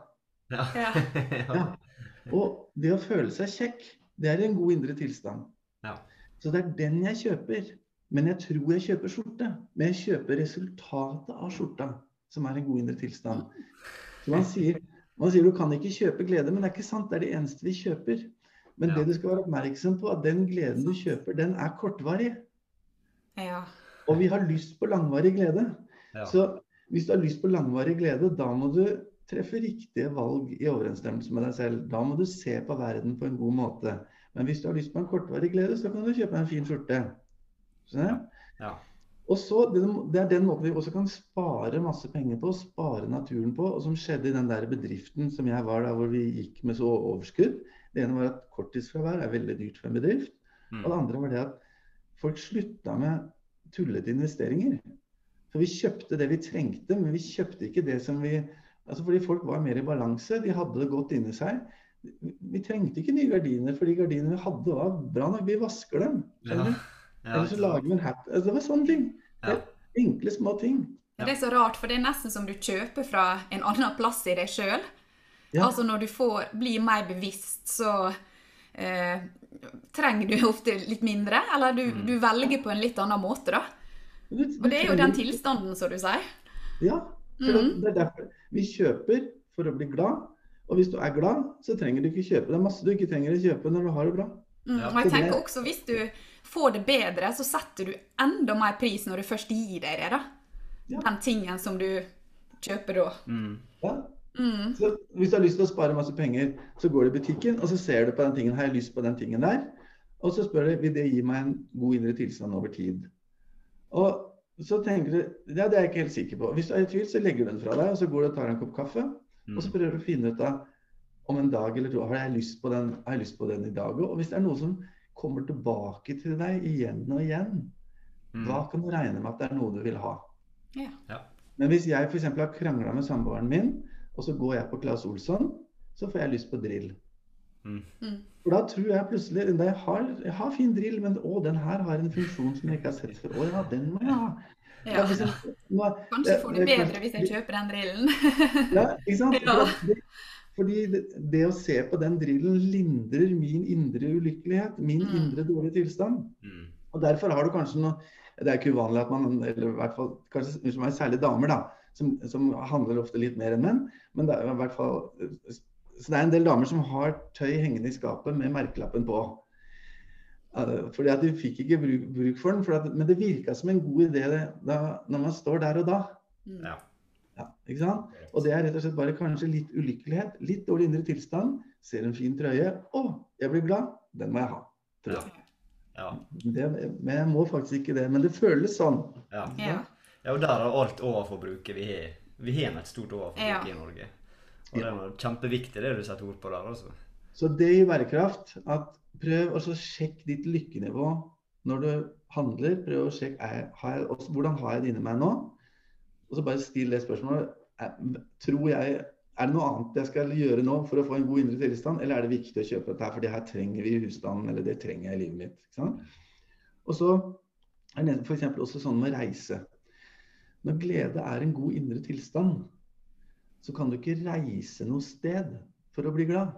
Ja. Ja. Ja. Og det å føle seg kjekk, det er en god indre tilstand. Ja. Så det er den jeg kjøper. Men jeg tror jeg kjøper skjorte. Men jeg kjøper resultatet av skjorta, som er en god indre tilstand. Man sier, man sier du kan ikke kjøpe glede, men det er ikke sant. Det er det eneste vi kjøper. Men Ja. det du skal være oppmerksom på, at den gleden du kjøper, den er kortvarig. ja. Og vi har lyst på langvarig glede. Ja. Så hvis du har lyst på langvarig glede, da må du treffe riktige valg i overensstemmelse med deg selv. Da må du se på verden på en god måte. Men hvis du har lyst på en kortvarig glede, så kan du kjøpe en fin skjorte. Skjønner du? Ja. Og så, det, er den måten vi også kan spare masse penger på, spare naturen på. Og som skjedde i den der bedriften som jeg var der hvor vi gikk med så overskudd. Det ene var at korttidsfravær er veldig dyrt for en bedrift. Mm. Og det andre var det at folk slutta med tullete investeringer. For vi kjøpte det vi trengte, men vi kjøpte ikke det som vi Altså fordi folk var mer i balanse, de hadde det godt inni seg. Vi, trengte ikke nye gardiner, for de gardinene vi hadde var bra nok. Vi vasker dem. Ja. Ja, Eller så lager vi en hat. Altså, det var sånne ting. Ja. Enkle, små ting. Ja, Det er så rart, for det er nesten som du kjøper fra en annen plass i deg sjøl. Ja. Altså når du får, blir mer bevisst, så eh, trenger du ofte litt mindre. Eller du, Mm. du velger på en litt annen måte, da. Du- du Og det er jo den tilstanden, som du sier. Ja. Mhm. det er derfor vi kjøper for å bli glad, Og hvis du er glad, så trenger du ikke kjøpe. Det er masse du ikke trenger å kjøpe når du har det bra. Mm, Ja. og jeg tenker også hvis du får det bedre, så setter du enda mer pris når du først gir deg det, da. Ja. Den tingen som du kjøper da. Mm. Ja. Mm. Så hvis du har lyst til å spare masse penger, så går du i butikken, og så ser du på den tingen. Har jeg lyst på den tingen der? Og så spør du vil det gi meg en god indre tilstand over tid. Og så tenker du ja, det er jeg ikke helt sikker på. Hvis du er i tvil, så legger du den fra deg, og så går du og tar en kopp kaffe. Og så Mm. prøver du å finne ut av om en dag eller to har jeg lyst på den, har jeg lyst på den i dag òg. Og hvis det er noe som kommer tilbake til deg igjen og igjen, Mm. da kan du regne med at det er noe du vil ha. Ja. Ja. Men hvis jeg f.eks. har krangla med samboeren min, og så går jeg på Claes Olsson, så får jeg lyst på drill. Mm. Mm. For da tror jeg plutselig jeg har, jeg har fin drill, men å, den her har en funksjon som jeg ikke har sett før. Å ja, den må jeg ha. Ja. Ja, liksom, Kanskje får det det- bedre hvis jeg kjøper den drillen. Ja, ikke sant? Ja. Det, fordi det, det å se på den drillen lindrer min indre ulykkelighet, min Mm. indre dårlige tilstand. Mm. Og derfor har du kanskje noe Det er ikke uvanlig at man, eller i hvert fall kanskje unnskyld meg, særlig damer, da, som, som handler ofte litt mer enn menn. Men det er i hvert fall Så det er en del damer som har tøy hengende i skapet med merkelappen på. Eh, Fordi at de fikk ikke bruk, bruk for den, at, men det virka som en god idé det, da, når man står der og da. Mm. Ja. Ja, ikke sant? Og det er rett og slett bare kanskje litt ulykkelighet, litt dårlig indre tilstand. Ser en fin trøye. Å, jeg blir glad. Den må jeg ha. tror Ja. jeg. Ja. Det, men jeg må faktisk ikke det. Men det føles sånn. Ja. Ja. ja, og der er alt overforbruket vi har. Vi har et stort overforbruk Ja. i Norge. Og det er kjempeviktig det du setter ord på der, Også. Så det gir bærekraft. At prøv å så sjekke ditt lykkenivå når du handler. Prøv å sjekke er, har jeg, også, hvordan har jeg det inni meg nå. Og så bare still det spørsmålet. Tror jeg, er det noe annet jeg skal gjøre nå for å få en god indre tilstand, eller er det viktig å kjøpe dette her, for det her trenger vi i husstanden, eller det trenger jeg i livet mitt. Og så er det f.eks. også sånn med reise. Når glede er en god indre tilstand, så kan du ikke reise noe sted for å bli glad.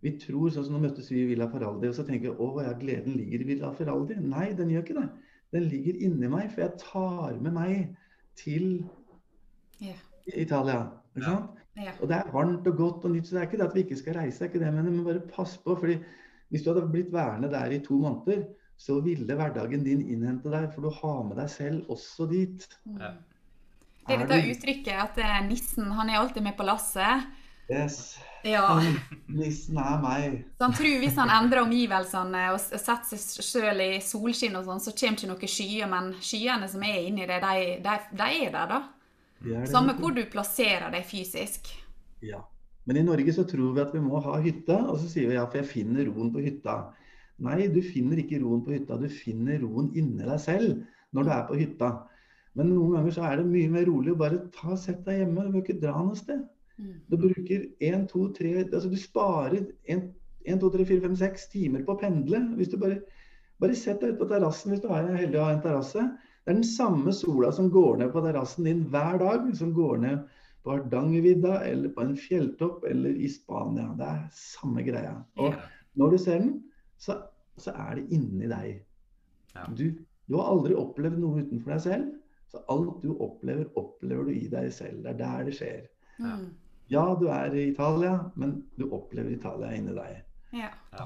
Vi tror, sånn som Nå møttes vi i Villa Faraldi, og så tenker vi ja, gleden ligger i Villa Faraldi. Nei, den gjør ikke det. Den ligger inni meg, for jeg tar med meg til Ja. Italia. Ikke Ja. sant? Ja. Og det er varmt og godt og nytt, så det er ikke det at vi ikke skal reise, det er ikke det men bare pass på. fordi hvis du hadde blitt værende der i to måneder, så ville hverdagen din innhente deg, for du har med deg selv også dit. Ja. Det er litt dette uttrykket at eh, nissen han er alltid med på lasset. Yes. Ja. Nissen er meg. Så han tror hvis han endrer omgivelsene og setter seg sjøl i solskinn og sånn, så kommer ikke noen skyer. Men skyene som er inni det, de, de, de er der, da. Samme hvor du plasserer deg fysisk. Ja. Men i Norge så tror vi at vi må ha hytte, og så sier vi ja, for jeg finner roen på hytta. Nei, du finner ikke roen på hytta, du finner roen inni deg selv når du er på hytta. Men noen ganger så er det mye mer rolig å bare ta sett deg hjemme, du bør ikke dra noe sted. Du bruker 1, 2, 3 altså Du sparer 1, 1 2, 3, 4, 5, 6 timer på å pendle. Hvis du bare, bare sett deg ut på terrassen hvis du er heldig å ha en terrasse. Det er den samme sola som går ned på terrassen din hver dag, som går ned på Hardangervidda eller på en fjelltopp eller i Spania. Det er samme greia. Og når du ser den, så, så er det inni deg. Du, du har aldri opplevd noe utenfor deg selv. Så alt du opplever, opplever du i deg selv. Det er der det skjer. Ja, du er i Italia, men du opplever Italia inni deg.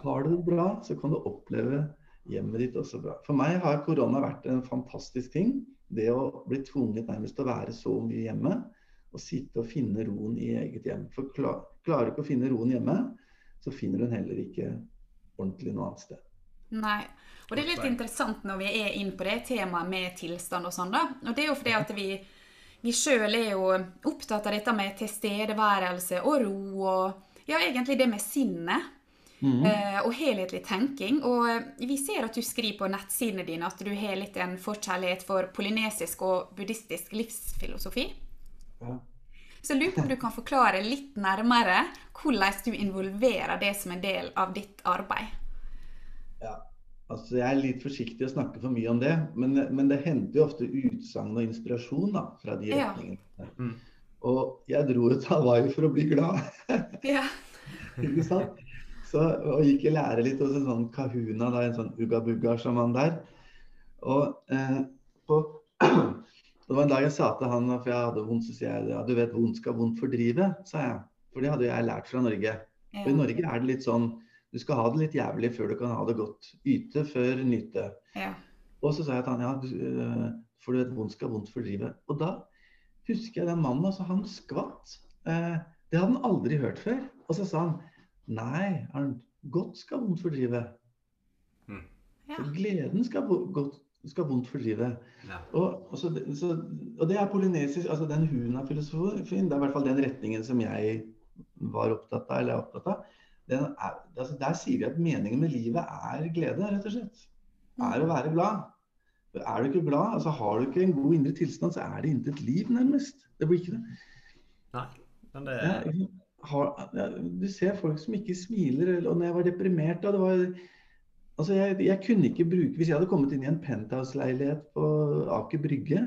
Har du det bra, så kan du oppleve hjemmet ditt også bra. For meg har korona vært en fantastisk ting. Det å bli tvunget nærmest til å være så mye hjemme. Og sitte og finne roen i eget hjem. For klar, klarer du ikke å finne roen hjemme, så finner du den heller ikke ordentlig noe annet sted. Nei. Og det er litt interessant når vi er inn på det temaet med tilstand og sånn, da. Og det er jo fordi at vi, vi sjøl er jo opptatt av dette med tilstedeværelse og ro og ja, egentlig det med sinnet. Mhm. eh, og helhetlig tenking. Og eh, vi ser at du skriver på nettsidene dine at du har litt en forkjærlighet for polynesisk og buddhistisk livsfilosofi. Ja. Så lurer på om du kan forklare litt nærmere hvordan du involverer det som en del av ditt arbeid. Ja, altså Jeg er litt forsiktig å snakke for mye om det, men, men det henter jo ofte utsagn og inspirasjon da, fra de Ja. retningene. Mm. Og jeg dro til Hawaii for å bli glad. Ja. ikke sant? Så, og gikk i lære litt hos en sånn kahuna, da, en sånn ugga-bugga-sjaman der. Og eh, på, det var en dag jeg sa til han, for jeg hadde vondt, så sier jeg ja, du vet vondt skal vondt fordrive, sa jeg. For det hadde jeg lært fra Norge. Og i Norge er det litt sånn du skal ha det litt jævlig før du kan ha det godt. Yte før nyte. Ja. Og så sa jeg til han ja, øh, for du vet vondt skal vondt fordrive. Og da husker jeg den mannen, altså han skvatt. Eh, det hadde han aldri hørt før. Og så sa han nei, Arnt, godt skal vondt fordrive. Ja. For gleden skal, godt, skal vondt fordrive. Ja. Og, og, så, så, og det er polynesisk, altså den huna-filosofien, det er i hvert fall den retningen som jeg var opptatt av, eller er opptatt av. Den er, altså der sier vi at meningen med livet er glede, rett og slett. Er å være glad. For Er du ikke glad, altså har du ikke en god indre tilstand, så er det intet liv, nærmest. Det blir ikke det. Nei, men det Ja? Har, ja, du ser folk som ikke smiler. eller- Og når jeg var deprimert da, det var Altså, jeg, jeg kunne ikke bruke Hvis jeg hadde kommet inn i en penthouse-leilighet på Aker Brygge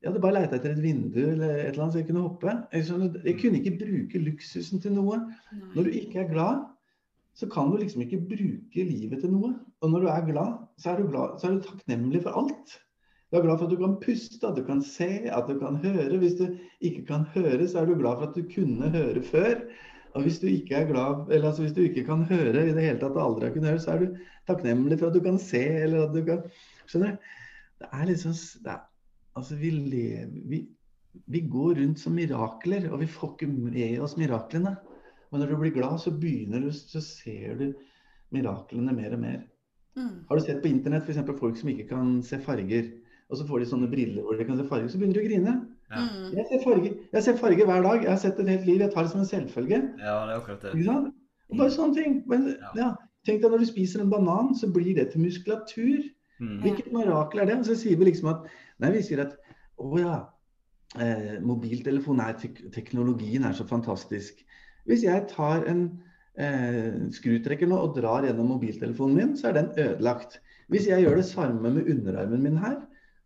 Jeg hadde bare leita etter et vindu eller et eller annet så jeg kunne hoppe. Jeg, jeg kunne ikke bruke luksusen til noe. Når du ikke er glad, så kan du liksom ikke bruke livet til noe. Og når du er glad, så er du, glad, så er du takknemlig for alt. Du er glad for at du kan puste, at du kan se, at du kan høre. Hvis du ikke kan høre, så er du glad for at du kunne høre før. Og hvis du ikke er glad, eller altså hvis du ikke kan høre i det hele tatt, og aldri har kunnet høre, så er du takknemlig for at du kan se, eller at du kan Skjønner du? Det er liksom det er, Altså, vi lever vi, vi går rundt som mirakler, og vi får ikke med oss miraklene. Men når du blir glad, så begynner du, så ser du miraklene mer og mer. Mm. Har du sett på internett f.eks. folk som ikke kan se farger? Og så får de sånne briller hvor de kan se farger, så begynner de å grine. Ja. Mm. Jeg ser farger, jeg ser farger hver dag. Jeg har sett det et helt liv. Jeg tar det som en selvfølge. ja, det er akkurat det. Og bare sånne ting. Men, Ja. ja. Tenk deg når du spiser en banan, så blir det til muskulatur. Mm. Hvilket mirakel er det? Og så sier vi liksom at Nei, vi sier at å ja, eh, mobiltelefon er tek teknologien er så fantastisk. Hvis jeg tar en eh, skrutrekker nå og drar gjennom mobiltelefonen min, så er den ødelagt. Hvis jeg gjør det samme med underarmen min her,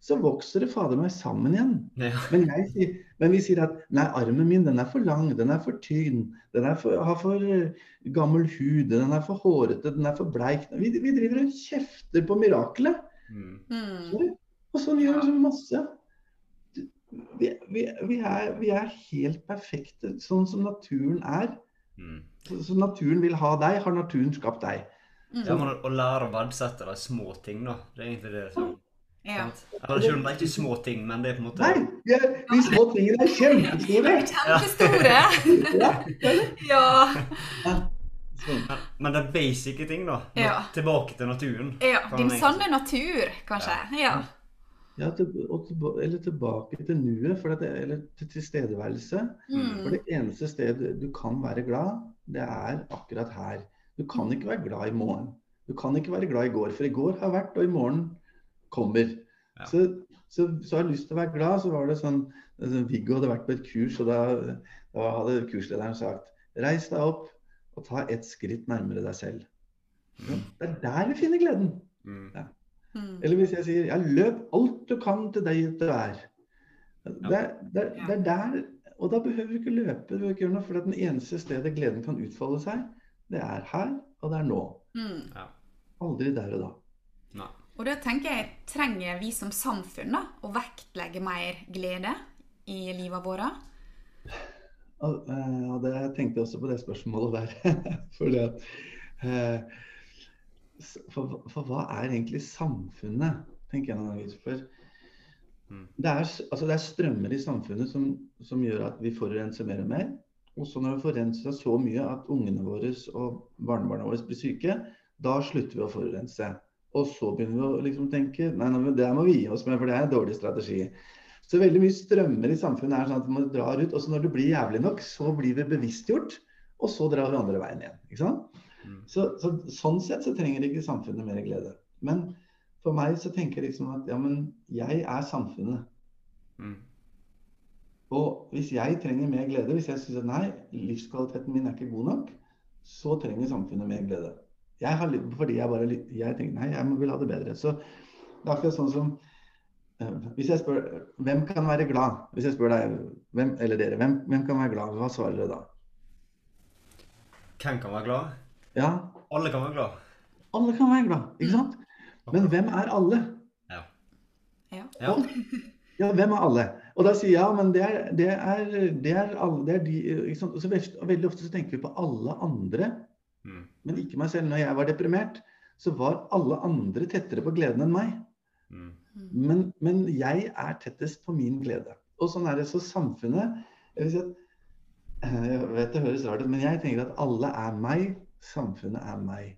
så vokser det fader meg sammen igjen. Ja. Men, jeg sier, men vi sier at nei, armen min den er for lang, den er for tynn, den er for, har for eh, gammel hud, den er for hårete, den er for bleik. Vi, vi driver og kjefter på miraklet. Mm. Mm. Og sånn gjør vi så masse. Vi, vi, vi, er, vi er helt perfekte, sånn som naturen er. Mm. Så, så naturen vil ha deg, har naturen skapt deg. Mm. Ja, man, å, å lære å verdsette de små ting, da. Det er egentlig det som Ja. Eller selv om det er ikke små ting, men det er på en måte Nei, er, de små tingene er kjempestore. Kjempestore. Ja, Ja. men, men det er basic ting, da. Ja. Tilbake til naturen. ja. Din sanne natur, kanskje. Ja. Ja, til, og tilba, eller tilbake til nuet, for det, eller til tilstedeværelse. For Mm. det eneste stedet du kan være glad, det er akkurat her. Du kan ikke være glad i morgen. Du kan ikke være glad i går, for i går har vært, og i morgen kommer. Ja. Så, så, så har jeg lyst til å være glad, så var det sånn altså, Viggo hadde vært på et kurs, og da, da hadde kurslederen sagt Reis deg opp og ta ett skritt nærmere deg selv. Mm. Det er der vi finner gleden. Mm. Mm. Eller hvis jeg sier ja, løp alt du kan til deg du er. Det, er- det, det er der Og da behøver du ikke løpe, du ikke gjøre noe, for det eneste stedet gleden kan utfolde seg, det er her, og det er nå. Mm. Ja. Aldri der og da. Nei. Og da tenker jeg, trenger vi som samfunn da, å vektlegge mer glede i livet vårt? Eh, Ja, det, jeg tenkte også på det spørsmålet der. Fordi at eh, for, for hva er egentlig samfunnet, tenker jeg noen ganger. For Mm. det er, altså det er strømmer i samfunnet som, som gjør at vi forurenser mer og mer. Og så når vi forurenser så mye at ungene våre og barnebarna våre blir syke, da slutter vi å forurense. Og så begynner vi å liksom tenke nei, nei, det må vi gi oss med, for det er en dårlig strategi. Så veldig mye strømmer i samfunnet er sånn at man drar ut, og så når det blir jævlig nok, så blir vi bevisstgjort, og så drar vi andre veien igjen. ikke sant? Mm. Så, så, sånn sett så trenger ikke samfunnet mer glede. Men for meg så tenker jeg liksom at ja, men jeg er samfunnet. Mm. Og hvis jeg trenger mer glede, hvis jeg syns at nei, livskvaliteten min er ikke god nok, så trenger samfunnet mer glede. Jeg har, fordi jeg bare jeg tenker nei, jeg vil ha det bedre. Så det er akkurat sånn som eh, Hvis jeg spør hvem kan være glad? Hvis jeg spør deg, hvem, eller dere, hvem, hvem kan være glad? Hva svarer dere da? Hvem kan være glad? Ja, Alle kan være glad. alle kan være glad, ikke sant? Men hvem er alle? Ja. Ja. Ja. Ja, hvem er alle? Og da sier jeg ja, men det er, det er, det er, alle, det er de ikke sant? Og så veldig, veldig ofte så tenker vi på alle andre, Mm. men ikke meg selv. Når jeg var deprimert, så var alle andre tettere på gleden enn meg. Mm. Men, men jeg er tettest på min glede. Og sånn er det. Så samfunnet Jeg vil si at eh, Jeg vet det høres rart ut, men jeg tenker at alle er meg, samfunnet er meg.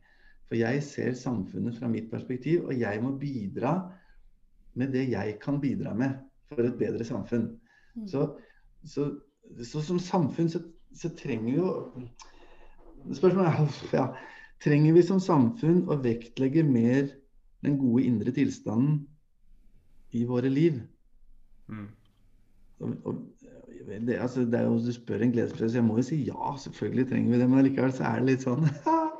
For jeg ser samfunnet fra mitt perspektiv, og jeg må bidra med det jeg kan bidra med for et bedre samfunn. Mm. Så, så, så som samfunn så, så trenger vi jo Spørsmålet er ja, trenger vi som samfunn å vektlegge mer den gode indre tilstanden i våre liv? Mm. Og, og, det, altså, det er jo, du spør en gledespress, jeg må jo si ja, selvfølgelig trenger vi det. Men likevel så er det litt sånn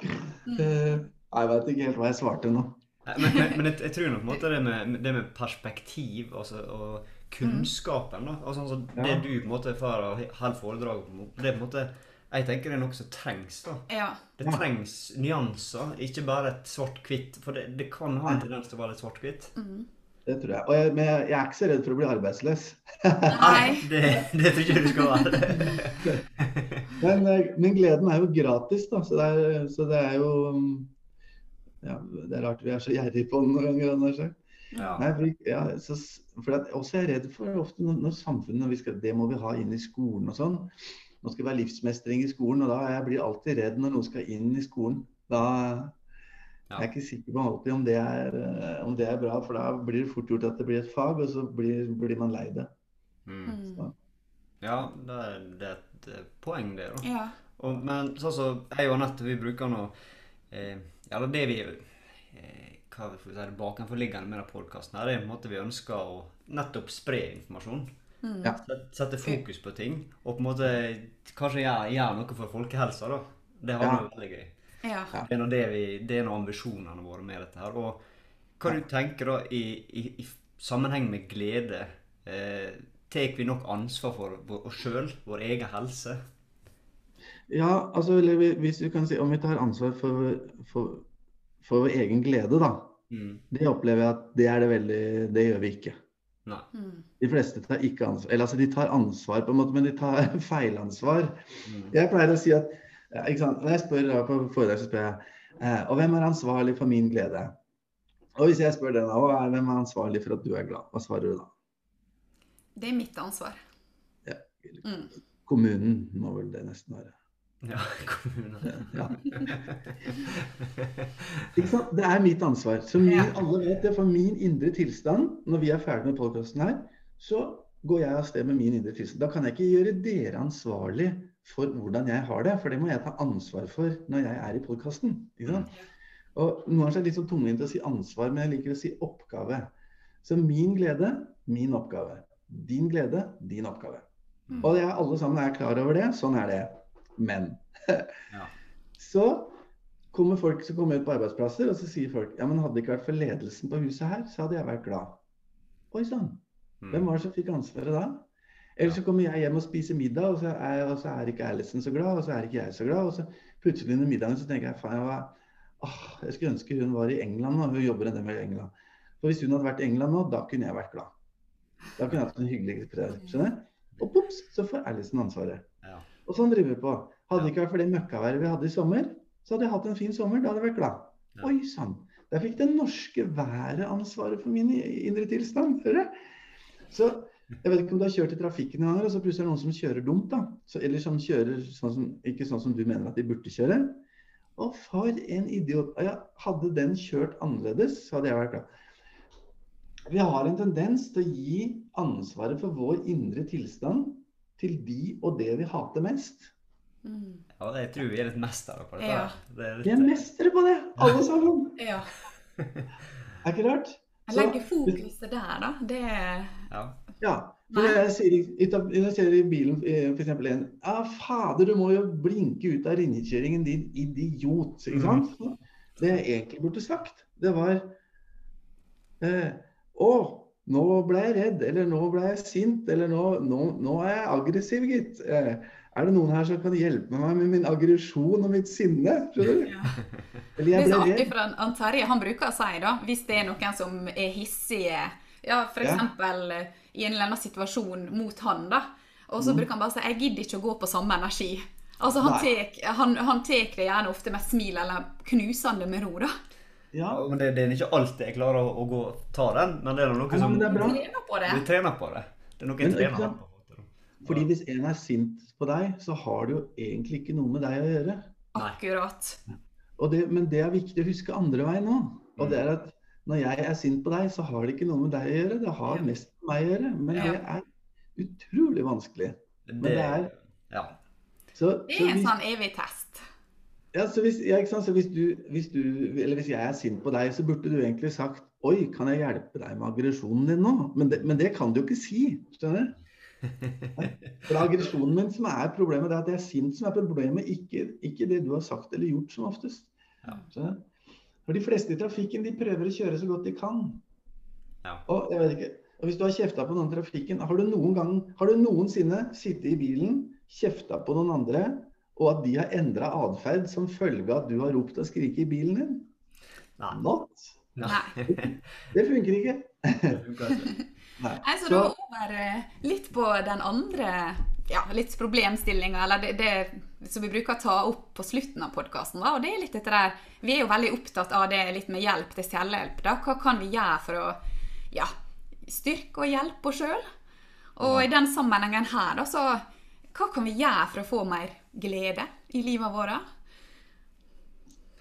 eh, Jeg vet ikke helt hva jeg svarte nå. Men, men, men jeg, jeg tror nok på en måte det med, det med perspektiv altså, og kunnskapen da, altså, altså, Det Ja. du på en måte får av holder foredrag det er på en måte Jeg tenker det er noe som trengs. da. Ja. Det trengs nyanser, ikke bare et svart-hvitt. For det, det kan ha en tendens til å være litt svart-hvitt. Mm. Det tror jeg. Og jeg, men jeg, er ikke så redd for å bli arbeidsløs. Nei. Det, det tror ikke jeg du skal være. Men, eh, men gleden er jo gratis, da. Så det er, så det er jo mm, ja, Det er rart vi er så gjerrige på den noen ganger. Anders. Ja. Nei, for, ja, så, for at, også er jeg redd for ofte når, når samfunnet når vi skal, Det må vi ha inn i skolen og sånn. Nå skal det være livsmestring i skolen, og da jeg blir jeg alltid redd når noe skal inn i skolen. Da Ja. jeg er ikke sikker på alltid om det, er, eh, om det er bra, for da blir det fort gjort at det blir et fag, og så blir, blir man lei det. Mm. Mm. ja, det er, det er et eh, poeng, det. da. Ja. Og, men sånn som jeg og Anette, vi bruker nå eh, Ja, det det vi eh, Hva vi si, det bakenforliggende med denne podkasten er på en måte vi ønsker å nettopp spre informasjon. Mm. Ja. Sette fokus på ting. Og på en måte kanskje gjøre, gjøre noe for folkehelsa, da. Det har Ja. vært veldig gøy. Ja. Ja. Det er nå det vi, det er noe ambisjonene våre med dette her. Og hva du tenker da i, i, i sammenheng med glede? Eh, Tar vi nok ansvar for oss sjøl, vår egen helse? Ja, altså hvis du kan si om vi tar ansvar for, for, for vår egen glede, da. Mm. Det opplever jeg at det er det veldig Det gjør vi ikke. Nei. Mm. De fleste tar ikke ansvar. Eller altså, de tar ansvar på en måte, men de tar feilansvar. Mm. Jeg pleier å si at ikke sant? Når jeg spør da på foredrag, så spør jeg eh, Og hvem er ansvarlig for min glede? Og hvis jeg spør den, da, er- hvem er ansvarlig for at du er glad? Hva svarer du da? Det er mitt ansvar. Ja. Mm. Kommunen må vel det nesten være. Ja, kommunen. Ja. Ikke sant? Det er mitt ansvar. Så min, Ja. alle vet det. For min indre tilstand, når vi er ferdig med podkasten her, så går jeg av sted med min indre tilstand. Da kan jeg ikke gjøre dere ansvarlig for hvordan jeg har det, for det må jeg ta ansvar for når jeg er i podkasten. Og noen ganger er det litt så tungvint å si ansvar, men jeg liker å si oppgave. Så min glede, min oppgave. Din glede, din oppgave. Mm. Og det er, alle sammen er klar over det. Sånn er det. Men Ja. så kommer folk som kommer ut på arbeidsplasser, og så sier folk ja, men hadde det ikke vært for ledelsen på huset her, så hadde jeg vært glad. Oi sann. Hvem Mm. var det som fikk ansvaret da? Eller så kommer jeg hjem og spiser middag, og så er, og så er ikke Alison så glad, og så er ikke jeg så glad. Og så plutselig under middagen så tenker jeg faen, jeg, var, åh, jeg skulle ønske hun var i England nå. Hun jobber en del med England. For hvis hun hadde vært i England nå, da kunne jeg vært glad. Da kunne jeg hatt en hyggelig. Skjønner? Og pops, så får Alison ansvaret. Ja. Og sånn driver vi på. Hadde det ikke vært for det møkkaværet vi hadde i sommer, så hadde jeg hatt en fin sommer. Da hadde jeg vært glad. Ja. Oi sann. Der fikk det norske været ansvaret for min indre tilstand. Hører du? Så jeg vet ikke om du har kjørt i trafikken noen ganger, og så plutselig er det noen som kjører dumt. da. Så, eller som kjører sånn som, ikke sånn som du mener at de burde kjøre. Å, for en idiot. Ja, hadde den kjørt annerledes, så hadde jeg vært glad. Vi har en tendens til å gi ansvaret for vår indre tilstand til de og det vi hater mest. Mm. ja, jeg tror vi er litt mestere på dette. Ja. Det er Vi er mestere på det, alle sammen. Ja. Er ikke rart? Jeg legger fokuset der, da. Det ja. Ja. For jeg sier, ser i bilen f.eks. en Ja, fader, du må jo blinke ut av ringekjøringen, din idiot. Ikke sant? Det jeg egentlig burde sagt, det var eh, Å, nå ble jeg redd. Eller nå ble jeg sint. Eller nå, nå, nå er jeg aggressiv, gitt. Eh, er det noen her som kan hjelpe meg med min aggresjon og mitt sinne? Skjønner du? ja. Eller Det jeg er så ble artig, redd. for han- Terje han bruker å si da, hvis det er noen som er hissige Ja, for Ja. eh, i en eller annen situasjon mot han, da. Og så Mm. bruker han bare si 'jeg gidder ikke å gå på samme energi'. Altså, han tek det gjerne ofte med smil eller knusende med ro, da. Ja, Ja, men det, det er ikke alltid jeg klarer å, å gå ta den, men det er noe som ja, er bra. Trener på det. Du trener på det. Det er noe jeg Men trener på. fordi hvis en er sint på deg, så har det jo egentlig ikke noe med deg å gjøre. Akkurat. Og det, men det er viktig å huske andre veien òg. Og det er at når jeg er sint på deg, så har det ikke noe med deg å gjøre. Det har Ja. mest med meg å gjøre. Men Ja. det er utrolig vanskelig. Det, det er- Ja. Så, Det så er en sånn evig test. Ja, så hvis, ja? Så hvis, du, hvis du, eller hvis jeg er sint på deg, så burde du egentlig sagt Oi, kan jeg hjelpe deg med aggresjonen din nå? Men det, men det kan du jo ikke si. Skjønner du? For det er aggresjonen min som er problemet. Det er at jeg er sint som er problemet, ikke, ikke det du har sagt eller gjort som oftest. Ja. For de fleste i trafikken de prøver å kjøre så godt de kan. Ja. Og jeg vet ikke, og hvis du har kjefta på noen i trafikken, har du, noen gang, har du noensinne sittet i bilen, kjefta på noen andre, og at de har endra atferd som følge av at du har ropt og skriket i bilen din? Nei. Not. Nei. Det funker ikke. Nei. Nei, så da over eh, litt på den andre ja, litt problemstillinga, eller det, det som vi bruker å ta opp på slutten av podkasten. Og det er litt dette der Vi er jo veldig opptatt av det litt med hjelp til selvhjelp. da. Hva kan vi gjøre for å ja, styrke og hjelpe oss sjøl? Og i den sammenhengen her, da, så Hva kan vi gjøre for å få mer glede i livet vårt?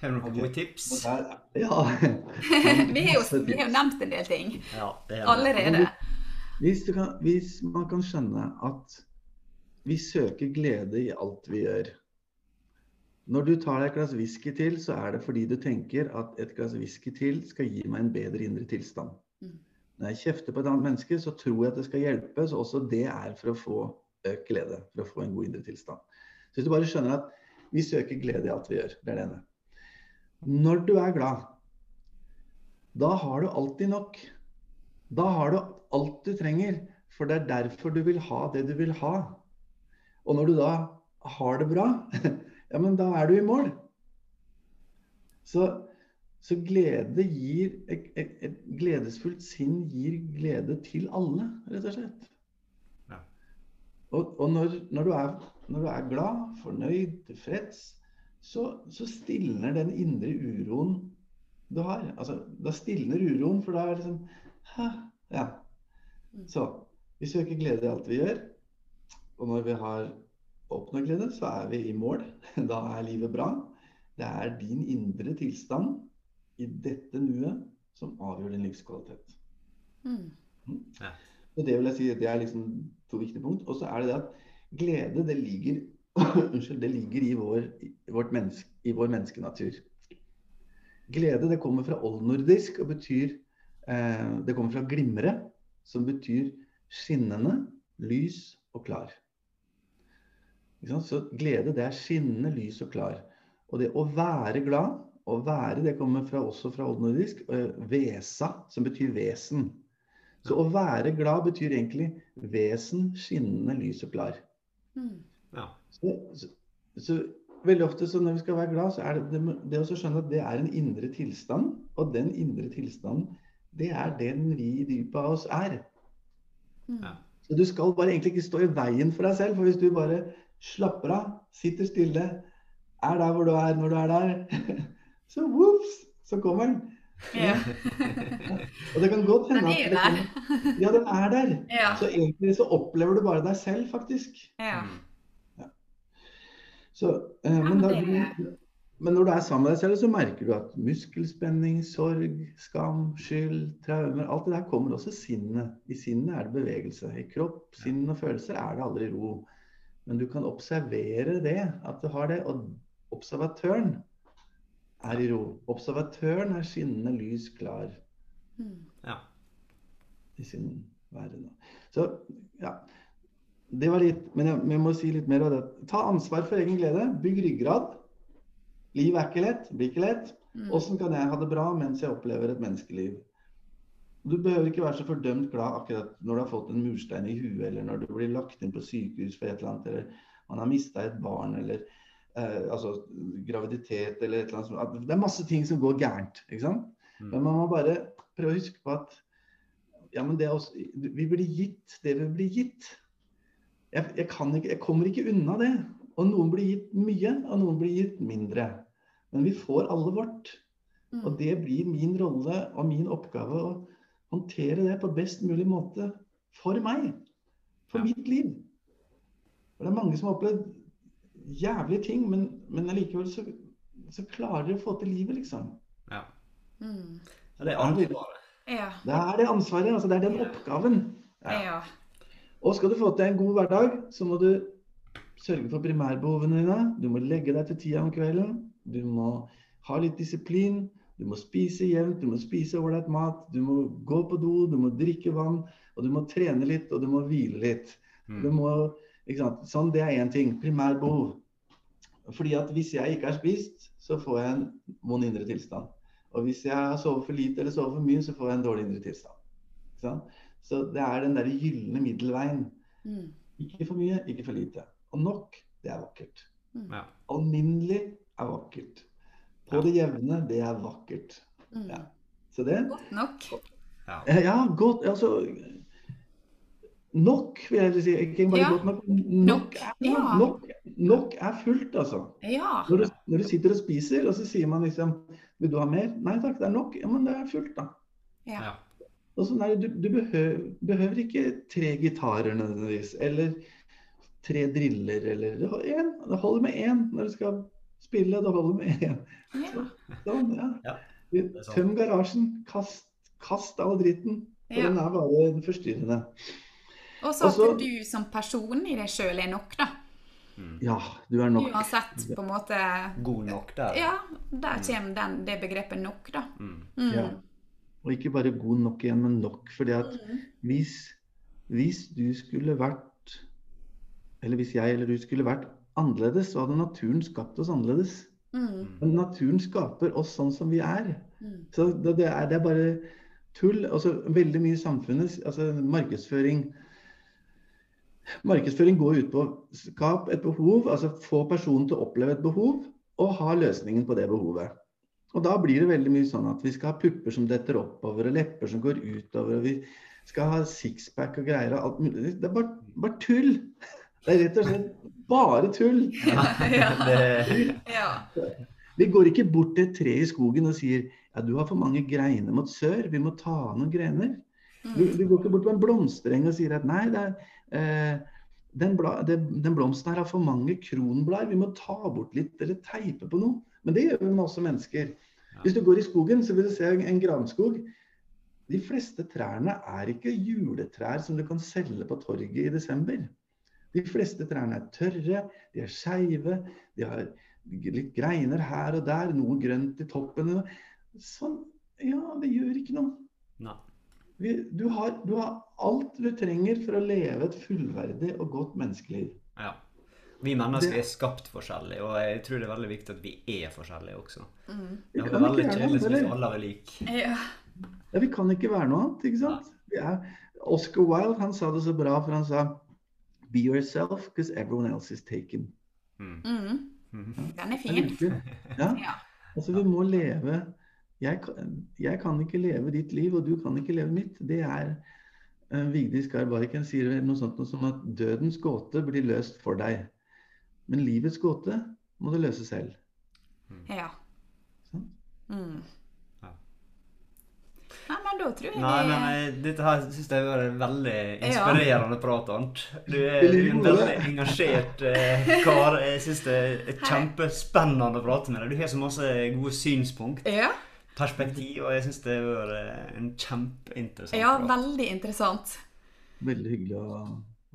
Har du noen gode tips? Ja. Vi har jo, vi har jo nevnt en del ting Ja, det er det. allerede. Hvis, du kan, hvis man kan skjønne at vi søker glede i alt vi gjør. Når du tar deg et glass whisky til, så er det fordi du tenker at et glass whisky til skal gi meg en bedre indre tilstand. Mm. Når jeg kjefter på et annet menneske, så tror jeg at det skal hjelpe. Så også det er for å få økt glede. For å få en god indre tilstand. Så hvis du bare skjønner at vi søker glede i alt vi gjør. Det er det ene. Når du er glad, da har du alltid nok. Da har du alt du trenger. For det er derfor du vil ha det du vil ha. Og når du da har det bra, ja, men da er du i mål. Så, så glede gir et, et, et gledesfullt sinn gir glede til alle, rett og slett. Ja. Og, og når, når, du er, når du er glad, fornøyd, tilfreds, så, så stilner den indre uroen du har. Altså, da stilner uroen, for da er det liksom Hæ? Ja. Så vi søker glede i alt vi gjør. Og når vi har oppnådd glede, så er vi i mål. Da er livet bra. Det er din indre tilstand i dette nuet som avgjør din livskvalitet. Mm. Og det vil jeg si, det er liksom to viktige punkt. Og så er det det at glede, det ligger, unnskyld, det ligger i, vår, i, menneske, i vår menneskenatur. Glede det kommer fra oldnordisk og betyr eh, Det kommer fra glimre, som betyr skinnende, lys og klar. Så glede det er skinnende, lys og klar. Og det å være glad, å være, det kommer fra, også fra oldnordisk. Eh, vesa, som betyr vesen. Så å være glad betyr egentlig vesen, skinnende, lys og klar. Mm. Ja. Så, så, så veldig ofte så når vi skal være glad, så er det det, det å skjønne at det er en indre tilstand. Og den indre tilstanden, det er den vi i dypet av oss er. Mm. Ja. Så du skal bare egentlig ikke stå i veien for deg selv. For hvis du bare slapper av, sitter stille, er der hvor du er når du er der, så vops, så kommer den. Ja. Og det kan godt Den hende er at det der. Ja, den er der. Ja. Så egentlig så opplever du bare deg selv, faktisk. ja. ja. Så, eh, men, men da, men når du er sammen med deg selv, så merker du at muskelspenning, sorg, skam, skyld, traumer Alt det der kommer også sinnet. I sinnet er det bevegelse. I kropp, sinn og følelser er det aldri ro. Men du kan observere det, at du har det. Og observatøren er i ro. Observatøren er skinnende lys klar Mm. Ja. i sin verden. Så ja. Det var litt Men jeg, jeg må si litt mer av det. Ta ansvar for egen glede. Bygg ryggrad. Livet er ikke lett. Blir ikke lett. Mm. Åssen kan jeg ha det bra mens jeg opplever et menneskeliv? Du behøver ikke være så fordømt glad akkurat når du har fått en murstein i huet, eller når du blir lagt inn på sykehus for et eller annet, eller man har mista et barn, eller eh, altså graviditet, eller et eller annet sånt. At Det er masse ting som går gærent. ikke sant? Mm. Men man må bare prøve å huske på at Ja, men det er også, vi blir gitt det vi blir gitt. Jeg, jeg, kan ikke, jeg kommer ikke unna det. Og noen blir gitt mye, og noen blir gitt mindre. Men vi får alle vårt. Mm. Og det blir min rolle og min oppgave å håndtere det på best mulig måte for meg. For Ja. mitt liv. Og det er mange som har opplevd jævlige ting, men, men allikevel så, så klarer de å få til livet, liksom. Ja. Mm. Ja, Det er ansvaret. Ja. Det er det ansvaret. altså Det er den oppgaven. Ja. Og skal du få til en god hverdag, så må du sørge for primærbehovene dine. Du må legge deg til tida om kvelden. Du må ha litt disiplin. Du må spise jevnt, du må spise ålreit mat. Du må gå på do, du må drikke vann. Og du må trene litt, og du må hvile litt. Du Mm. må, ikke sant? Sånn, det er én ting. Primærbehov. Fordi at hvis jeg ikke har spist, så får jeg en vond indre tilstand. Og hvis jeg har sovet for lite eller sovet for mye, så får jeg en dårlig indre tilstand. Ikke sant? Så det er den der gylne middelveien. Mm. Ikke for mye, ikke for lite. Og nok, det er vakkert. Mm. Alminnelig er vakkert. På det jevne, det er vakkert. Mm. Ja. Så det Godt nok. Ja. Eh, Ja, godt. Altså Nok, vil jeg si. Ikke bare Ja. godt nok. Nok Nok, er, ja. nok, nok er fullt, altså. Ja. Når du, når du sitter og spiser, og så sier man liksom Vil du ha mer? Nei takk, det er nok. Ja, men det er fullt, da. Ja. Ja. Og sånn er det, du, du behøver, behøver ikke tre gitarer nødvendigvis. Eller tre driller, eller én. Det holder med én når du skal spille. Det holder med én. Ja. Sånn, ja. Ja. Tøm garasjen. Kast, kast all dritten. For Ja. den er bare forstyrrende. Og så at du som person i deg sjøl er nok, da. Ja, du er nok. Uansett på en måte God nok der. Ja, der kommer den, det begrepet nok, da. Mm. Mm. Ja. Og ikke bare god nok igjen, men nok. Fordi at Mm. hvis, hvis du skulle vært Eller hvis jeg eller du skulle vært annerledes, så hadde naturen skapt oss annerledes. Mm. Men naturen skaper oss sånn som vi er. Mm. Så det, det, er, det er bare tull. Altså, veldig mye i samfunnet altså Markedsføring Markedsføring går ut på å skape et behov, altså få personen til å oppleve et behov, og ha løsningen på det behovet. Og da blir det veldig mye sånn at vi skal ha pupper som detter oppover, og lepper som går utover, og vi skal ha sixpack og greier og alt mulig. Det er bare, bare tull! Det er rett og slett bare tull. Ja. ja. ja. Vi går ikke bort til et tre i skogen og sier ja, du har for mange greiner mot sør, vi må ta av noen grener. Du, Mm. du går ikke bort til en blomstereng og sier at nei, det er, den, bla, den blomsten her har for mange kronblær. vi må ta bort litt eller teipe på noe. Men det gjør vi med også mennesker. Hvis du går i skogen, så vil du se en, en granskog. De fleste trærne er ikke juletrær som du kan selge på torget i desember. De fleste trærne er tørre, de er skeive, de har litt greiner her og der, noe grønt i toppen. Sånn, ja, det gjør ikke noe. nei. Vi, du, har, du har alt du trenger for å leve et fullverdig og godt menneskeliv. Ja. Vi mennesker Det- er skapt forskjellige, og jeg tror det er veldig viktig at vi er forskjellige også. Mm. Vi Det kan er veldig kjedelig hvis alle er like. Ja. Ja, vi kan ikke være noe annet, ikke sant? Vi er, Oscar Wilde han sa det så bra, for han sa Be yourself, because everyone else is taken. Mm. Mm. Mhm. Den er fin. Ja, Ja. altså vi må leve jeg kan, jeg kan ikke leve ditt liv, og du kan ikke leve mitt. Det er uh, Vigdis Garbariken sier vel noe sånt noe som at dødens gåte blir løst for deg. Men livets gåte må du løse selv. Ja. Sånn. Mm. Ja. Nei, men da tror jeg Nei, men jeg, dette her syns jeg var en veldig inspirerende prat, Arnt. Du er, du er en veldig engasjert eh, kar. Jeg syns det er kjempespennende å prate med deg. Du har så masse gode synspunkt, Ja, perspektiv, og jeg syns det har vært en kjempeinteressant ja, prat. veldig interessant. Veldig hyggelig å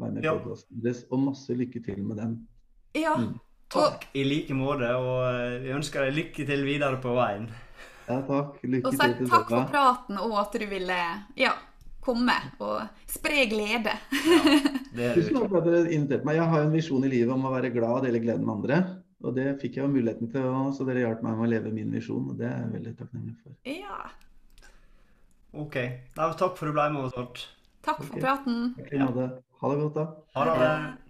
være med i Ja. podkasten deres, og masse lykke til med den. Ja. Mm. Takk i like måte, og eh, vi ønsker deg lykke til videre på veien. Ja, takk. Lykke Og til dere til takk for praten, og at du ville ja, komme og spre glede. Det er Tusen takk for at dere inviterte meg. Jeg har jo en visjon i livet om å være glad og dele gleden med andre. Og det fikk jeg jo muligheten til, også, så dere hjalp meg med å leve min visjon. Og det er jeg veldig takknemlig for. Ja. OK. Nei, takk for at du ble med oss, Arnt. Takk for okay. praten. Okay, ja. Ha det godt, da. Ha det. Ha det.